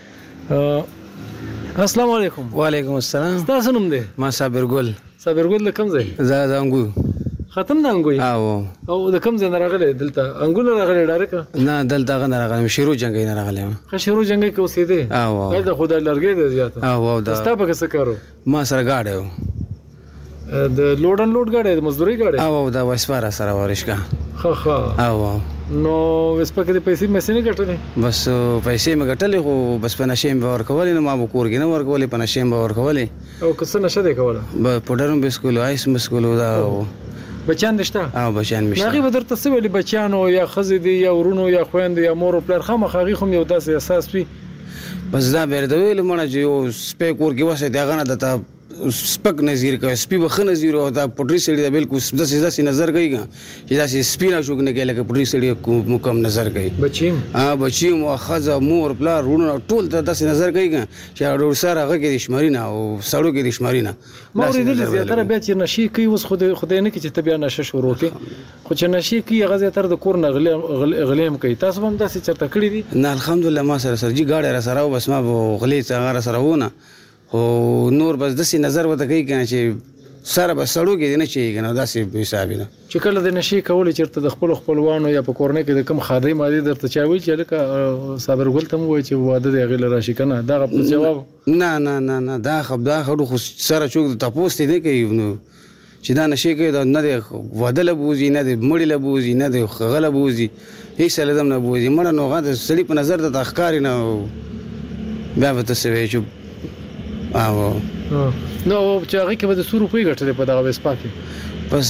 [SPEAKER 26] السلام علیکم
[SPEAKER 30] وعلیکم السلام
[SPEAKER 26] ستاسو نوم دی
[SPEAKER 30] ما صابر ګل
[SPEAKER 26] صابر ګل د کوم ځای
[SPEAKER 30] زه د انګو
[SPEAKER 26] ختم د انګو
[SPEAKER 30] او
[SPEAKER 26] او د کوم ځای نه راغلی دلته انګو نه راغلی ډایرک
[SPEAKER 30] نه دلته غن راغلی شیرو جنگي نه راغلی
[SPEAKER 26] ښه شیرو جنگي کې اوسېدې
[SPEAKER 30] او
[SPEAKER 26] دا خدای لرګې دی زیات
[SPEAKER 30] او او دا
[SPEAKER 26] ستا په څه کارو
[SPEAKER 30] ما سره ګاډی و
[SPEAKER 26] د لوډ ان لوډ ګاډی د مزدوري ګاډی
[SPEAKER 30] او او دا وسپا را سره ورشګه
[SPEAKER 26] خه خه
[SPEAKER 30] او او
[SPEAKER 26] نو وسپا کې د پیسې مې سینې ګټلې
[SPEAKER 30] بس پیسې مې ګټلې خو بس په نشې مې باور کولې نو ما به کور کې نه ور کولې په نشې مې باور کولې
[SPEAKER 26] او که څه نشه دې کوله
[SPEAKER 30] به پډرم به سکول آیس مسکول دا او
[SPEAKER 26] بچان دشته
[SPEAKER 30] او بچان مشته
[SPEAKER 26] هغه به درته څه ویلي بچانو یا خزې دي یا ورونو یا خویندې یا مور او پلار خامخا هغې خو هم یو داسې احساس وي
[SPEAKER 30] بس دا به درته ویل مړه چې یو سپی کور کې وساتې هغه نه درته سپک نظیر کوي سپی به ښه نظیر او دا پټري سړي ته بلکل داسې داسې نظر کوي چې داسې سپی نه شوک نه کوي لکه پټري سړي مو کم نظر کوي
[SPEAKER 26] بچي
[SPEAKER 30] ها بچي مو ښځه مور پلار وروڼه ټول ته داسې نظر کوي چې ډور سره هغه کې د شماري نه او سړو کې د شماري نه
[SPEAKER 26] ما اورېدلي زیاتره بیا چې نشي کوي اوس خو دې نه کې چې ته بیا نشه شروع کړې خو چه نشی کوی هغه ځای تر د کور نه غلی هم کوی تاسو به هم داسی چرته کړی دی.
[SPEAKER 30] نه الخمدالله ما سره سر جی ګاډی راسره وو بس ما به غلی څه هغه راسره وو نه خو نور بس دسی نظر ورته کوی کنه چه سره به سړو کی دی نه چیی کنه داسی حسابی نه.
[SPEAKER 26] چه کله د نشی کولی چرته د خپلو خپلوانو یا په کورنۍ کی د کوم خادی مادی درته چا ویل چه هلکه صابر ګل ته هم ووایه چه واده دی هغی له راشی کنه دغه په جواب.
[SPEAKER 30] نه نه نه نه دا خبر خو سره چوک د تپوس تی نه کوی نو. چې دا نشې کوي دا نه دی واده له بوځي نه دی مړی له بوځي نه دی هغه له بوځي هیڅ له دم نه بوځي مړه نو هغه د سړي په نظر د تخکاري نه بیا به ته څه وایې چې او
[SPEAKER 26] نو چې هغه کې به د سور روپۍ ګټلې په دغه وسپا کې
[SPEAKER 30] پس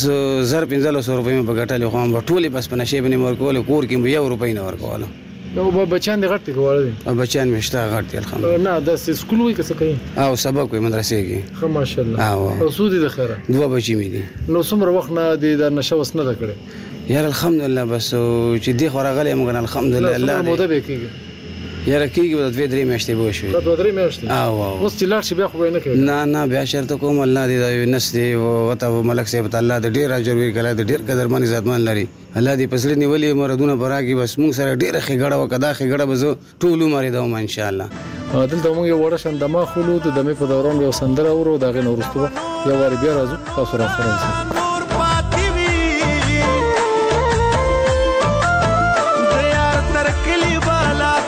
[SPEAKER 30] زر پنځلس روپۍ مې په ګټلې خو هم ټولې بس په نشې باندې ورکول کور کې مې یو روپۍ نه ورکوله
[SPEAKER 26] نو به بچان دې غټ دي که واړه دي؟
[SPEAKER 30] او بچان مې شته غټ دي الحمدلله.
[SPEAKER 26] نه داسې سکول وایي که څه کوي؟
[SPEAKER 30] او سبق وایي مدرسې کې.
[SPEAKER 26] ښه ماشاءالله.
[SPEAKER 30] او
[SPEAKER 26] څو دي د خیره؟
[SPEAKER 30] دوه بچي مې دي.
[SPEAKER 26] نو څومره وخت نه دې دا نشه وس نه ده کړې؟
[SPEAKER 30] یاره الحمدلله بس چې دې خوا راغلی یم که نه الحمدلله
[SPEAKER 26] الله دې. څومره موده به یې کېږي؟
[SPEAKER 30] یاره کېږي به دوې درې میاشتې به وشوې.
[SPEAKER 26] دوه درې میاشتې؟
[SPEAKER 30] او او.
[SPEAKER 26] اوس چې لاړ شې بیا خو به یې نه کوې؟
[SPEAKER 30] نه نه بیا چېرته کوم الله دې دا یونس دې او ته ملک صاحب ته الله دې ډېر اجر ورکړي الله دې ډېر قدرمن عزتمن لري. الله دې په زړه نیولې مرادونه به راکړي بس موږ سره ډېره ښېګړه وکړه دا ښېګړه به زه ټول عمر ادوم انشاءالله
[SPEAKER 26] دلته موږ یو وړه شان دمه خولو د دمې په دوران به یو سندره اورو د هغې نه وروسته به یو وارې بیا راځو تاسو
[SPEAKER 31] راسره
[SPEAKER 26] اوسئ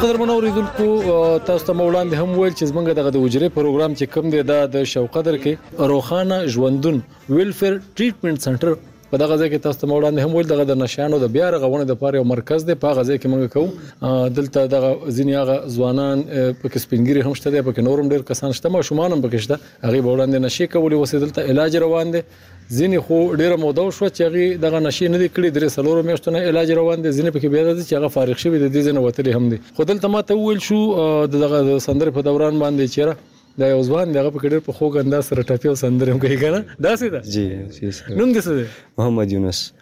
[SPEAKER 26] قدرمن اوریدونکو تاسو ته وړاندې هم ویل چې زمونږ دغه د وجري پروګرام چې کم دی دا د شوقدر کې روخانه ژوندون ویلفیر ټریټمنټ سنټر په دغه ځای کې تاسو ته وړاندې هم ویل دغه د نشانو د بیا رغونې د پاره یو مرکز دی په غزه کې موږ کوو دلته دغه ځینی هغه ځوانان په کې سپینګری هم شته دی په کې نورم ډیر کسان شته ما شومان هم پکې شته هغه وړاندې نشي کولی وسې دلته علاج روان دی ځینې خو ډېره موده وشوه چې هغوی دغه نشې نه دي کړي، درې څلورو میاشتو نه علاج روان دی، ځینې پکې بیا دا دي چې هغه فارغ شوي د دې ځای نه وتلي هم دي، خو دلته ما ته وویل شو د دغه د سندرې په دوران باندې چې یاره دا یو ځوان دی هغه پکې ډېر په خوږ انداز سره ټپې او سندرې هم کوي کنه داسې ده؟
[SPEAKER 32] جی جی سر
[SPEAKER 26] نوم دې څه دی؟
[SPEAKER 32] محمد یونس.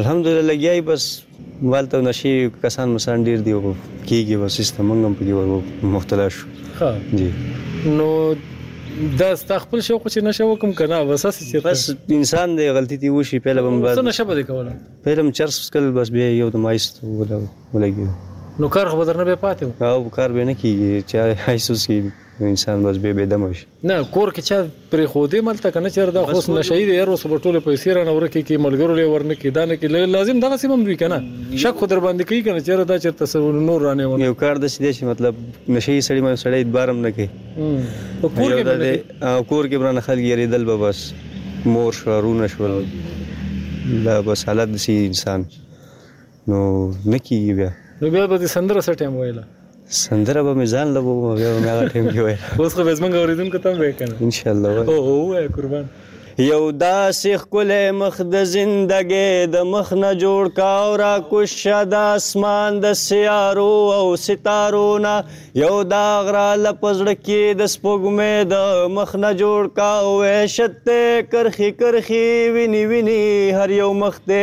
[SPEAKER 26] الحمدالله
[SPEAKER 32] لګیا یې بس والته نشي کسان مسان ډیر دی او کیږي بس سیستم موږ هم پکې ورو مختلا شو
[SPEAKER 26] ها
[SPEAKER 32] جی
[SPEAKER 26] نو دا ستا خپل شوق چې نشه وکم کنه بس هسې چې
[SPEAKER 32] بس انسان دی غلطي دی وشي پهله به مبارک
[SPEAKER 26] څه نشه به دې کوله
[SPEAKER 32] پهله هم چرس وسکل بس بیا یو د مایس ولګي
[SPEAKER 26] نو کار خو به درنه بیا پاتې
[SPEAKER 32] او کار به نه کیږي چې هایسوس انسان بس بیا بې دمه شي
[SPEAKER 26] نه کور کې چا پرې خو دې ملته کنه چر دا خوس نشئی دی ورو سبا ټوله پیسې رانه ورکه کې ملګرو لې ورنه کې دا نه کې لازم دغه سیمم دوی کنه شک خو در باندې کوي کنه چر دا چر تاسو نور رانه ونه
[SPEAKER 32] یو کار د څه دی مطلب نشئی سړی مې سړی ادبارم نه کې او
[SPEAKER 26] کور کې باندې
[SPEAKER 32] کور کې برانه خلک یې دل به بس مور شو رونه شو لا بس حالت دسی انسان نو نه کیږي بیا
[SPEAKER 26] نو بیا به دې سندره څه ټایم ویله
[SPEAKER 32] سندره به مې ځان له ومه بیا به مې هغه ټایم کې ویله
[SPEAKER 26] اوس خو به زمونږ اورېدونکو ته هم وایې
[SPEAKER 32] که نه انشاءالله
[SPEAKER 26] او ووایه قربان
[SPEAKER 32] یو داسې ښکلی مخ د زندګۍ د مخ نه جوړ کا او را کوش شه د اسمان د سیارو او ستارو نه یو دا غرا له په زړه کې د سپوږمۍ د مخ نه جوړ کا او وحشت دی کرښې کرښې ویني ویني هر یو مخ دی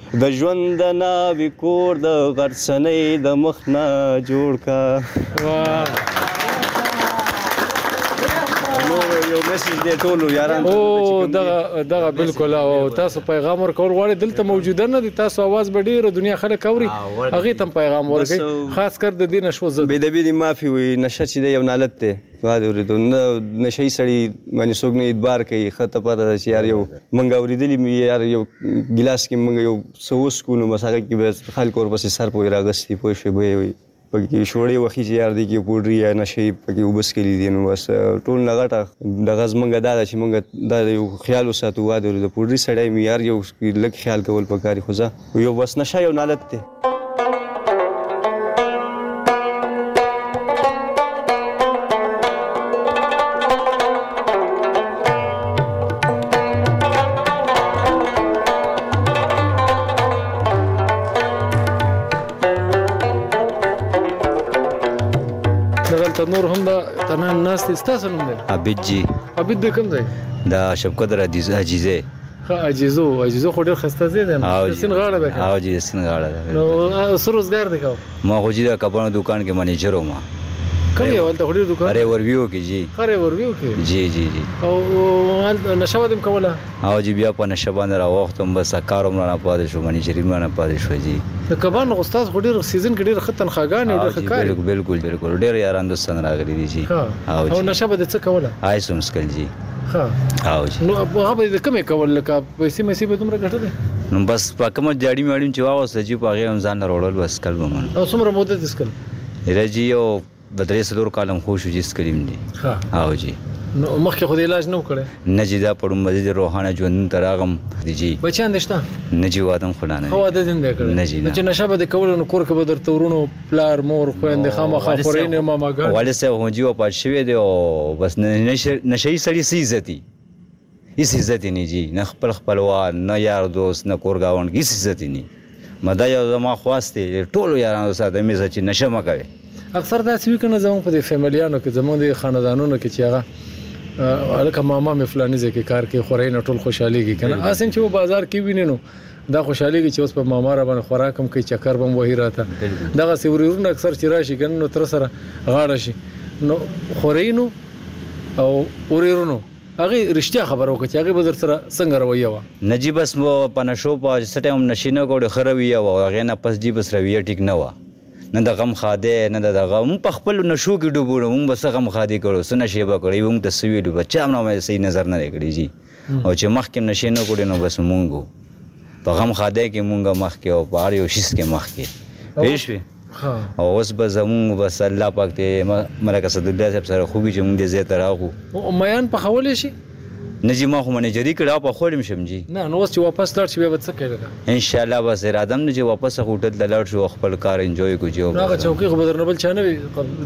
[SPEAKER 32] د ژوند د ناوی کور د غرڅنۍ د مخ نه جوړ کا.
[SPEAKER 26] او دغه دغه بالکل او تاسو پیغام ورکول غواړي دلته موجوده نه دي تاسو اواز به ډیره دنیا خلک اوري هغه تم پیغام ورکړي خاص کر د دین شو زه
[SPEAKER 32] به د بی معافي وي نشه چې یو نالت دی ما دې اورېدو نه نشه یي سړي باندې څوک نه ادبار کوي ښه ته پته ده چې یار یو مونږ اورېدلي مي یار یو ګیلاس کې مونږ یو څه وڅکو نو بس هغه کې به خلک ورپسې سر پورې راغستي پوه شوې به یې پکې شوړې وخي چې یار دې کې پوډري یا نشه یي پکې اوبه څکلي دي نو بس ټول نه غټه دغه زمونږ دا ده چې مونږ دا یو خیال وساتو وا د پوډري سړی مي یار یو لږ خیال کول پکار دي خو زه یو بس نشه یو نالت دی
[SPEAKER 26] ته نور هم دا تنان ناس دي ستاسو نوم دی
[SPEAKER 33] عابد جی
[SPEAKER 26] عابد د کوم ځای
[SPEAKER 33] دا شفقت را دي عاجزه
[SPEAKER 26] ها عجیزو عجیزو خو ډیر خسته زی دی
[SPEAKER 33] نو د
[SPEAKER 26] سین غاړه ده
[SPEAKER 33] ها جی د سین غاړه ده
[SPEAKER 26] نو سر روزګار دی کاو
[SPEAKER 33] ما خو جی د کپانو دکان کې منیجر وم
[SPEAKER 26] کوم یو ولته خوري دکان
[SPEAKER 33] اره ورویو کې جی
[SPEAKER 26] اره ورویو کې
[SPEAKER 33] جی جی جی
[SPEAKER 26] او نشو دم کوله
[SPEAKER 33] او جی بیا په نشه باندې را وختم بس کاروم نه پاتې شو منی جری نه پاتې شو جی
[SPEAKER 26] د کبان استاد خو ډیر سیزن کې ډیر ختن خاګان او ډیر
[SPEAKER 33] خکار بالکل بالکل ډیر یاران دوستان راغلي دي جی
[SPEAKER 26] او نشه به څه کوله
[SPEAKER 33] آیسوم سکل جی
[SPEAKER 26] ها
[SPEAKER 33] او جی
[SPEAKER 26] نو هغه به د کومې کول لکه پیسې مې به دومره ګټلې
[SPEAKER 33] نو بس په کومه جاړي ماړي چې واغوسته چې په هغه هم ځان راوړل بس کل به مون
[SPEAKER 26] او څومره موده دې
[SPEAKER 33] سکل دا جی یو بدرې سلور کالم خو شو چې سکلیم دي
[SPEAKER 26] ها
[SPEAKER 33] او جی
[SPEAKER 26] نو مخکې خو د علاج نه وکړي
[SPEAKER 33] نه جی دا پړم مزید روحانه ژوندون تراغم دی جی
[SPEAKER 26] بچان دشته
[SPEAKER 33] نه جی وادم خلانه
[SPEAKER 26] هو د دین دی کړ
[SPEAKER 33] نه جی
[SPEAKER 26] نه چې نشه به د کول نو کور کې به درته ورونو پلار مور خویندې خامخا خورې نو ماما ګان.
[SPEAKER 33] والد صاحب هونجي وفات شوی دی او بس نشه یي سړي څه عزت یې هیڅ عزت یې نی جي نه خپل خپلوان نه یار دوست نه کور ګاونډ هیڅ عزت یې نی ما دا یو زما خواست دی ټولو یارانو سره د میزه چې نشه مه کوي
[SPEAKER 26] اکثر داسې وي کنه زموږ په دې فیملیانو کې زموږ د خاندانونو کې چې هغه الکه ماما مې فلاني ځای کې کار کوي خورې نه ټول خوشحاليږي کنه اسن چې و بازار کې ویني نو دا خوشحالیږی چی اوس په ماما راباندی خوراک هم کوي چکر به هم وهی راته دغسی ورورونه اکثر چی راشی کنه نو تره سره غاړه شی نو خورینو او ورورونو هغه رښتیا خبره وکړه چې هغه به درسره څنګه رویه وه
[SPEAKER 33] نجیب بس په نشو په څه ټایم نشي نه کوړي خره ویه وه هغه نه پس جی بس رویه ټیک نه وه نه د غم خاده نه د دغه مون په خپل نشو کې ډوبو مون بس غم خادي کړو سن شیبه کړی مون ته سویلو بچا نه مې صحیح نظر نه کړی جی او چې مخکې نشې نه کړې نو بس مونږ په غم خاده کې مونږ مخکې او په هر یو شیز کې مخکې پیښوي او اوس به زمونږ بس الله پاک ته ملک اسد الله صاحب سره خوږي چې مونږ دې زه ته راغو
[SPEAKER 26] او میان په خولې شي
[SPEAKER 33] نه جی ما خو منجری کړه په خولم شم جی
[SPEAKER 26] نه نو اوس چې واپس لاړ شي بیا به څه کوي
[SPEAKER 33] انشاالله به زه راځم نو چې واپس هوټل ته لاړ شو او خپل کار انجوی کو جی
[SPEAKER 26] نو هغه چوکۍ خو به درنه بل چا نه وي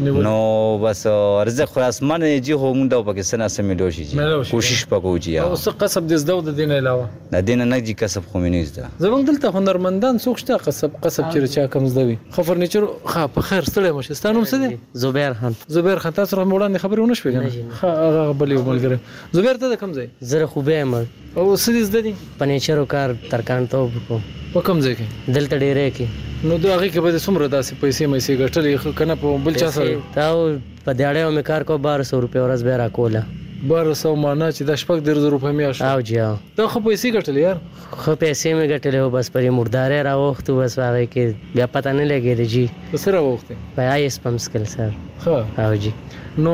[SPEAKER 26] نیولې
[SPEAKER 33] نو بس رزق خو اسمان دی جی خو موږ ته پکې څه ناڅه ملو شي جی کوشش به کوو جی
[SPEAKER 26] او څه کسب دې زده و د دې نه علاوه
[SPEAKER 33] د دې نه نه جی کسب خو مې نه زده
[SPEAKER 26] زموږ دلته هنرمندان څوک شته کسب کسب چې چا کم زده وي ښه فرنیچر ښه په خیر ستړی مه شې ستا نوم څه دی
[SPEAKER 34] زبیر خان
[SPEAKER 26] زبیر خان تاسو سره مې وړاندې خبرې ونه شوې که نه ښه هغه بل یو ملګری زبیر ته د کوم ځای
[SPEAKER 34] زه د خوبۍ یم
[SPEAKER 26] او څه دې زده دي؟
[SPEAKER 34] پنیچرو کار ترکاڼ ته وکړو.
[SPEAKER 26] په کوم ځای کې؟
[SPEAKER 34] دلته ډیری کې.
[SPEAKER 26] نو د هغې کې به دې څومره داسې پیسې میسې ګټلې که نه په بل چا سره
[SPEAKER 34] دې؟ پیسې او په دیاړیو مې کار کاوه باره سو روپۍ ورځ به یې راکوله.
[SPEAKER 26] باره سو مانا چې دا شپږ دېرش زره روپۍ میاشت شو.
[SPEAKER 34] او جي او.
[SPEAKER 26] تا ښه پیسې ګټلې یار.
[SPEAKER 34] ښه پیسې مې ګټلې هو بس پر یې موټدارۍ راووختو بس په هغې کې بیا پته نه لګېده جي.
[SPEAKER 26] په څه راووختې؟
[SPEAKER 34] په آی ایس پمسکل سر.
[SPEAKER 26] خه
[SPEAKER 34] او جی
[SPEAKER 26] نو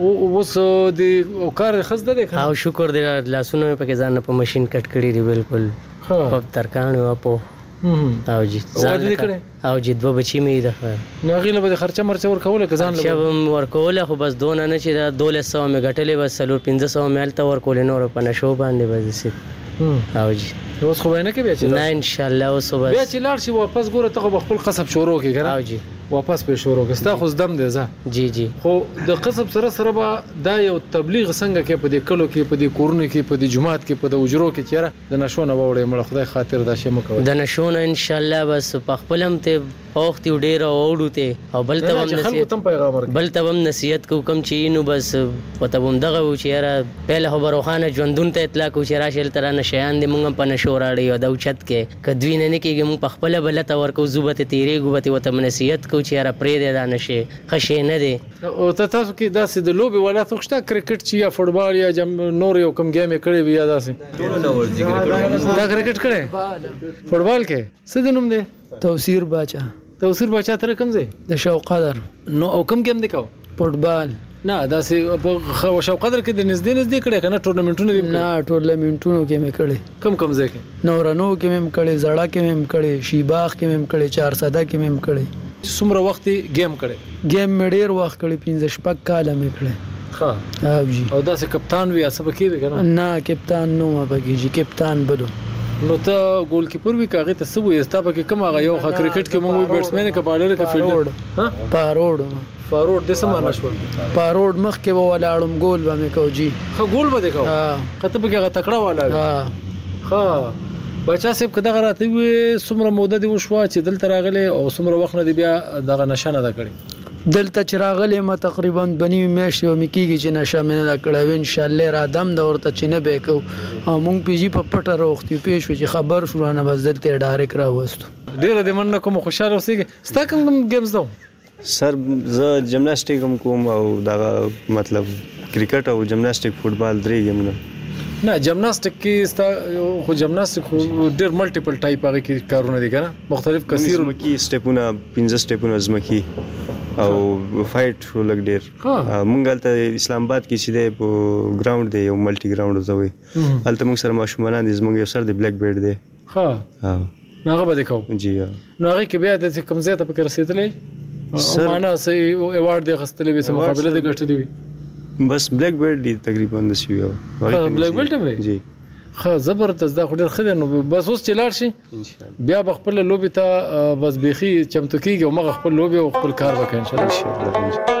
[SPEAKER 26] اوس د کار خز ده ده
[SPEAKER 34] او شکر دی لاسونه په کې ځان نه په ماشين کټ کړی دی بالکل په ترکان او په او جی
[SPEAKER 26] ځان
[SPEAKER 34] او جی دوه بچی می ده
[SPEAKER 26] نو غیله به خرچه مرچه ور کوله که ځان
[SPEAKER 34] له ور کوله خو بس دون نه چې دا 1200 می غټلې بس 1500 می الته ور کولې نور په نشو باندې بس سي او جی
[SPEAKER 26] اوس خو نه کې بیا چې
[SPEAKER 34] نه ان شاء الله اوس بس
[SPEAKER 26] بیا چې لاړ شي واپس ګوره ته خو خپل قصب شروع کې ګره
[SPEAKER 34] او جی
[SPEAKER 26] واپس پې شروع کړه ستا خو زدم دی زه
[SPEAKER 34] جی جی
[SPEAKER 26] خو د قصب سره سره به دا یو تبلیغ څنګه کې په دې کلو کې په دې کورونو کې په دې جماعت کې په د اجرو کې چیرې د نشو نه وړې مړ خدای خاطر دا شی مکو
[SPEAKER 34] د نشو نه ان شاء الله بس په خپل هم ته اوخت یو ډیر او اوډو ته او بل ته هم
[SPEAKER 26] نصیحت
[SPEAKER 34] بل ته هم نصیحت کو کم چې نو بس په ته هم دغه و چې را پهله خبر وخانه ژوندون ته اطلاق و چې راشل تر نشیان دې مونږ په نشو راړي او دا چت کې که دوی نه نه کېږي موږ پخپله به لته ورکوو، ځو به ته تېرېږو به ته ورته به نصیحت کوو چې یاره پرېږدی دا نشې ښه شی نه دی.
[SPEAKER 26] او ته تاسو کې داسې د لوبې والا څوک شته کرکټ چې یا فوټبال یا جم نور یو کوم ګیم یې کړی وي یا داسې؟ تا کرکټ کړی؟ فوټبال کې؟ څه دې نوم دی؟
[SPEAKER 35] توصیر باچا.
[SPEAKER 26] د اصول باچا تره کوم ځای؟
[SPEAKER 35] د شوقدر.
[SPEAKER 26] نو او کوم ګیم دی کاو؟
[SPEAKER 35] فوټبال.
[SPEAKER 26] نه داسې په شوقدر کې د نږدې نږدې کړی کنه ټورنمنټونه دې
[SPEAKER 35] نه ټورنمنټونو کې مې کړی
[SPEAKER 26] کم کم ځای کې
[SPEAKER 35] نورنو کې مې کړی زړه کې مې کړی شیباخ کې مې کړی چارسده کې مې کړی
[SPEAKER 26] څومره وخت ګیم کړی
[SPEAKER 35] ګیم می ډیر وخت کړی پنځه شپږ کاله می کړی
[SPEAKER 26] ښه
[SPEAKER 35] او جی
[SPEAKER 26] او داسې کپتان وی اسه پکې وی کنه
[SPEAKER 35] نه کپتان نو ما پکې جی کپتان بلو
[SPEAKER 26] نو ته ګول کیپر وی کاغه ته سوې استا پکې کوم هغه یو خا کرکټ کې مونږ بیټسمن کې بالر کې فیلډر
[SPEAKER 35] ها پاروډ
[SPEAKER 26] فاروډ د سمانه شو
[SPEAKER 35] پاروډ مخ کې ولاړم ګول به مې کو جی
[SPEAKER 26] خو ګول به دې کو
[SPEAKER 35] ها
[SPEAKER 26] کته به کې غته کړه ولاړ
[SPEAKER 35] ها
[SPEAKER 26] ها باچا صاحب که دغه راته وي څومره موده دی وشوه چې دلته راغلی او څومره وخت نه دی بیا دغه نشه نه ده کړې
[SPEAKER 35] دلته چې راغلی ما تقریبا دوه نیمې میاشتې به مې کېږي چې نشه مې نه ده کړې او انشاءالله اراده هم ده ورته چې نه به یې کوو او موږ پې جي په پټه روښت یو پوه شوې چې خبر شو رانه بس دلته یې ډایرک راوستو.
[SPEAKER 26] ډېره دې مننه کوم خوشحاله اوسېږې ستا کوم ګېمز ده؟
[SPEAKER 36] سر زه جمناسټیک هم کوم او دغه مطلب کرکټ او جمناسټیک فوټبال درې ګیمونه نه
[SPEAKER 26] جمناستیک کې ستا خو جمناستیک خو ډېر ملټیپل ټایپ هغه کې کارونه دي کنه مختلف کثیر
[SPEAKER 36] مکی سټیپونه 15 سټیپونه زمکی او فایټ شو لګ ډیر مونږ ته اسلام آباد کې چې دی په ګراوند دی یو ملټي ګراوند زوي هلته مونږ سره ماشومان دي زمونږ یو سر دی بلیک بیلټ دی
[SPEAKER 26] ها
[SPEAKER 36] ها
[SPEAKER 26] نو هغه به دې کوم
[SPEAKER 36] جی
[SPEAKER 26] نو هغه کې بیا د کوم ځای ته پکې رسیدلې
[SPEAKER 28] سر
[SPEAKER 26] معنا سه ایوارډ دې غستلې وي سم مقابله دې ګټلې وي
[SPEAKER 36] بس بلیک بیلټ دي تقریبا د سی یو
[SPEAKER 26] بلیک بیلټ هم
[SPEAKER 36] جی
[SPEAKER 26] خا زبردست دا خو ډیر خدای نو بس اوس چې لاړ شي بیا خپل لوبي ته بس بيخي چمتو کیږي او مغه خپل لوبي او خپل کار وکړي ان شاء الله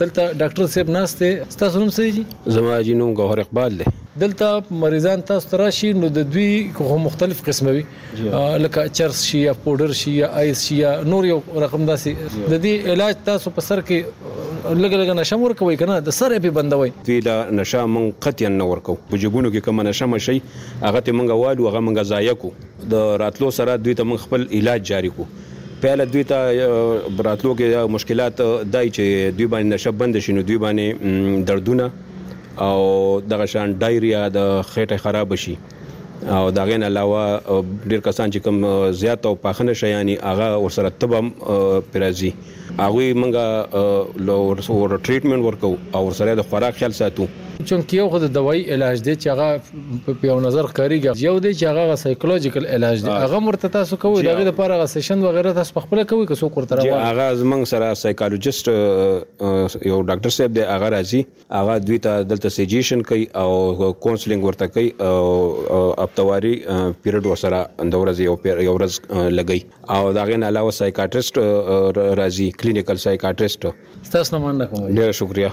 [SPEAKER 26] دلته ډاکټر صیب ناست دی ستاسو نوم څه دی
[SPEAKER 37] زما جی نوم ګوهر اقبال دی
[SPEAKER 26] دلته مریضان تاسو ته راشي نو د دوی کوم مختلف قسمه وي لکه چرس شي یا پودر شي یا آیس شي یا نور یو رقم داسې د دې علاج تاسو په سر کې لګ لګ نشه ورکوي کنه د سر په بندوي
[SPEAKER 37] دوی لا نشه مونږ قطعا نه ورکو په جبونو کې کوم نشه مشي هغه ته مونږ والو هغه مونږ ضایع کو د راتلو سره دوی ته موږ خپل علاج جاري کړو. پایله دوی ته په راتلو کې مشکلات دا وي چې دوی باندې نشه بنده شي نو دوی باندې دردونه او دغه شان ډایریا د خیټه خرابه شي او د هغې نه علاوه ډیر کسان چې کوم زیات او پاخه نشه یان وي هغه ورسره تبه هم پرې راځي. هغوی موږ له ورسره ټریټمنټ ورکوو او ورسره د خوراک خیال ساتو.
[SPEAKER 26] چونکه یو خو د دوایي علاج دی چې هغه په یو نظر ښکاریږي یو دی چې هغه هغه سایکولوژیکل علاج دی هغه هم ورته
[SPEAKER 37] تاسو
[SPEAKER 26] کوئ د هغې لپاره هغه سیشن وغیره تاسو په خپله کوئ که څوک ورته راوړي؟
[SPEAKER 37] جی هغه زموږ سره سایکولوژیست یو ډاکټر صاحب دی هغه راځي. هغه دوی ته دلته سجیشن کوي او کونسلینګ ورته کوي او هفتواري پیریډ ورسره د ورځې یو پیر یو ورځ لګي او دا غي نه علاوه سایکاټریست راځي کلینیکل سایکاټریست
[SPEAKER 26] تاسو نه مننه کوم
[SPEAKER 37] ډیر شکریا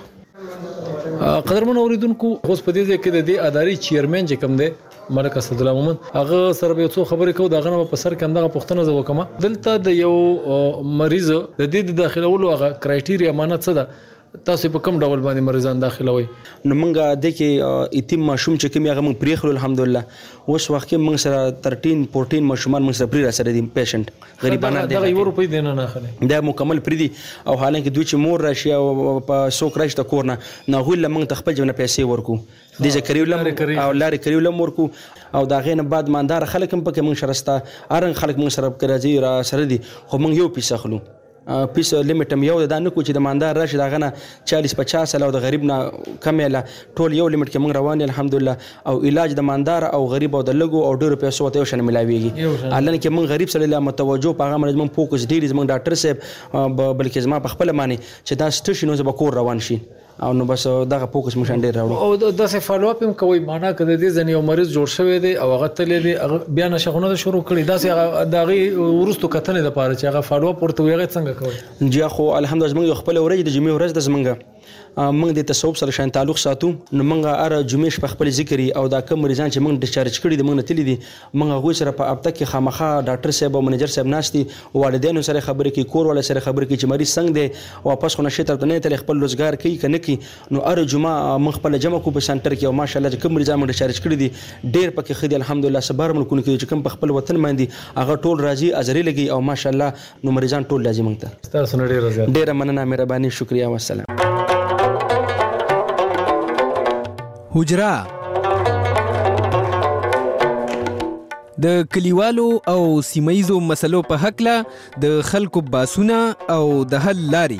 [SPEAKER 26] قدرمن اوریدونکو اوس په دې ځای کې د دې ادارې چیرمن چې کوم دی ملک اسد الله محمد هغه سره به څو خبرې کو دا غنه په سر کې همدغه پښتنه زو کومه دلته د یو مریض د دې د داخلولو هغه کرایټیریا معنی څه ده تاسو په کوم ډول باندې مریضان داخلوئ؟
[SPEAKER 38] نو مونږ دې کې یتیم ماشوم چې کوم وي هغه مونږ پرېښلو الحمدالله اوس وخت کې مونږ سره ترټین پورټین ماشومان مونږ سره پري راسره دي پیشنټ غریبانان دې
[SPEAKER 26] دغه یوه روپۍ دې نه اخلي؟
[SPEAKER 38] دا مکمل پري دي او حالانکه دوی چې مور راشي او په څوک راشي د کور نه نو هغوی له مونږ ته خپل جیب نه پیسې ورکو دې ځای کري له او لارې کري له هم ورکو او د هغې نه بعد ماندار خلک هم په کې مونږ شره سته هر رنګ خلک مونږ سره په کې راځي راسره دي خو مونږ یو پیسه اخلو. پیس لیمټ هم یو دا نه کو چې د ماندار راشي دا غنه 40 50 سال او د غریب نه کم اله ټول یو لیمټ کې موږ روان الحمدلله او علاج د ماندار او غریب او د لګو او ډیرو پیسو ته یو
[SPEAKER 26] شان ملاویږي
[SPEAKER 38] الان کې موږ غریب سره له متوجو په هغه منځ موږ فوکس ډیر زموږ ډاکټر صاحب بلکې زما په خپل معنی چې دا ستشي نو زبکور روان شي او نو بس دغه پوکس مو شان ډیر راوړو
[SPEAKER 26] او داسې فالو اپ هم کوي معنا کده دې ځنې یو مریض جوړ شوی دی او هغه تللی دی بیا نشه خونه ده شروع کړي داسې هغه دغه ورستو کتنې د پاره چې هغه فالو اپ ورته ویغه څنګه کوي
[SPEAKER 38] جی خو الحمدلله زمونږ خپل ورځ د جمعې ورځ د زمونږ موږ د تصوف سره شان تعلق ساتو نو موږ اره جمعې شپه خپل ذکر او دا کوم مریضان چې موږ ډیسچارج کړي د موږ تللی دي موږ هغوی سره په اپتک کې خامخا ډاکټر صاحب او منیجر صاحب ناست دي والدینو سره خبرې کوي کور والو سره خبرې کوي چې مریض څنګه دی واپس خو نشې ته نه تللی خپل روزګار کوي که نه کوي نو هره جمعه موږ خپله جمع کوو په سنټر کې او ماشاءالله چې کوم مریضان موږ ډیسچارج کړي دي ډیر پکې ښه دي الحمدالله څه بهر ملکونو کې چې کوم په خپل وطن باندې هغه ټول راځي حاضري لګوي او ماشاءالله نو مریضان ټول راځي مونږ ته
[SPEAKER 26] ستاسو نه ډیره زیاته
[SPEAKER 38] ډیره مننه مهرباني شکریا والسلام
[SPEAKER 25] حجره د کلیوالو او سیمایزو مسلو په حق له د خلکو باسونه او د حل لاري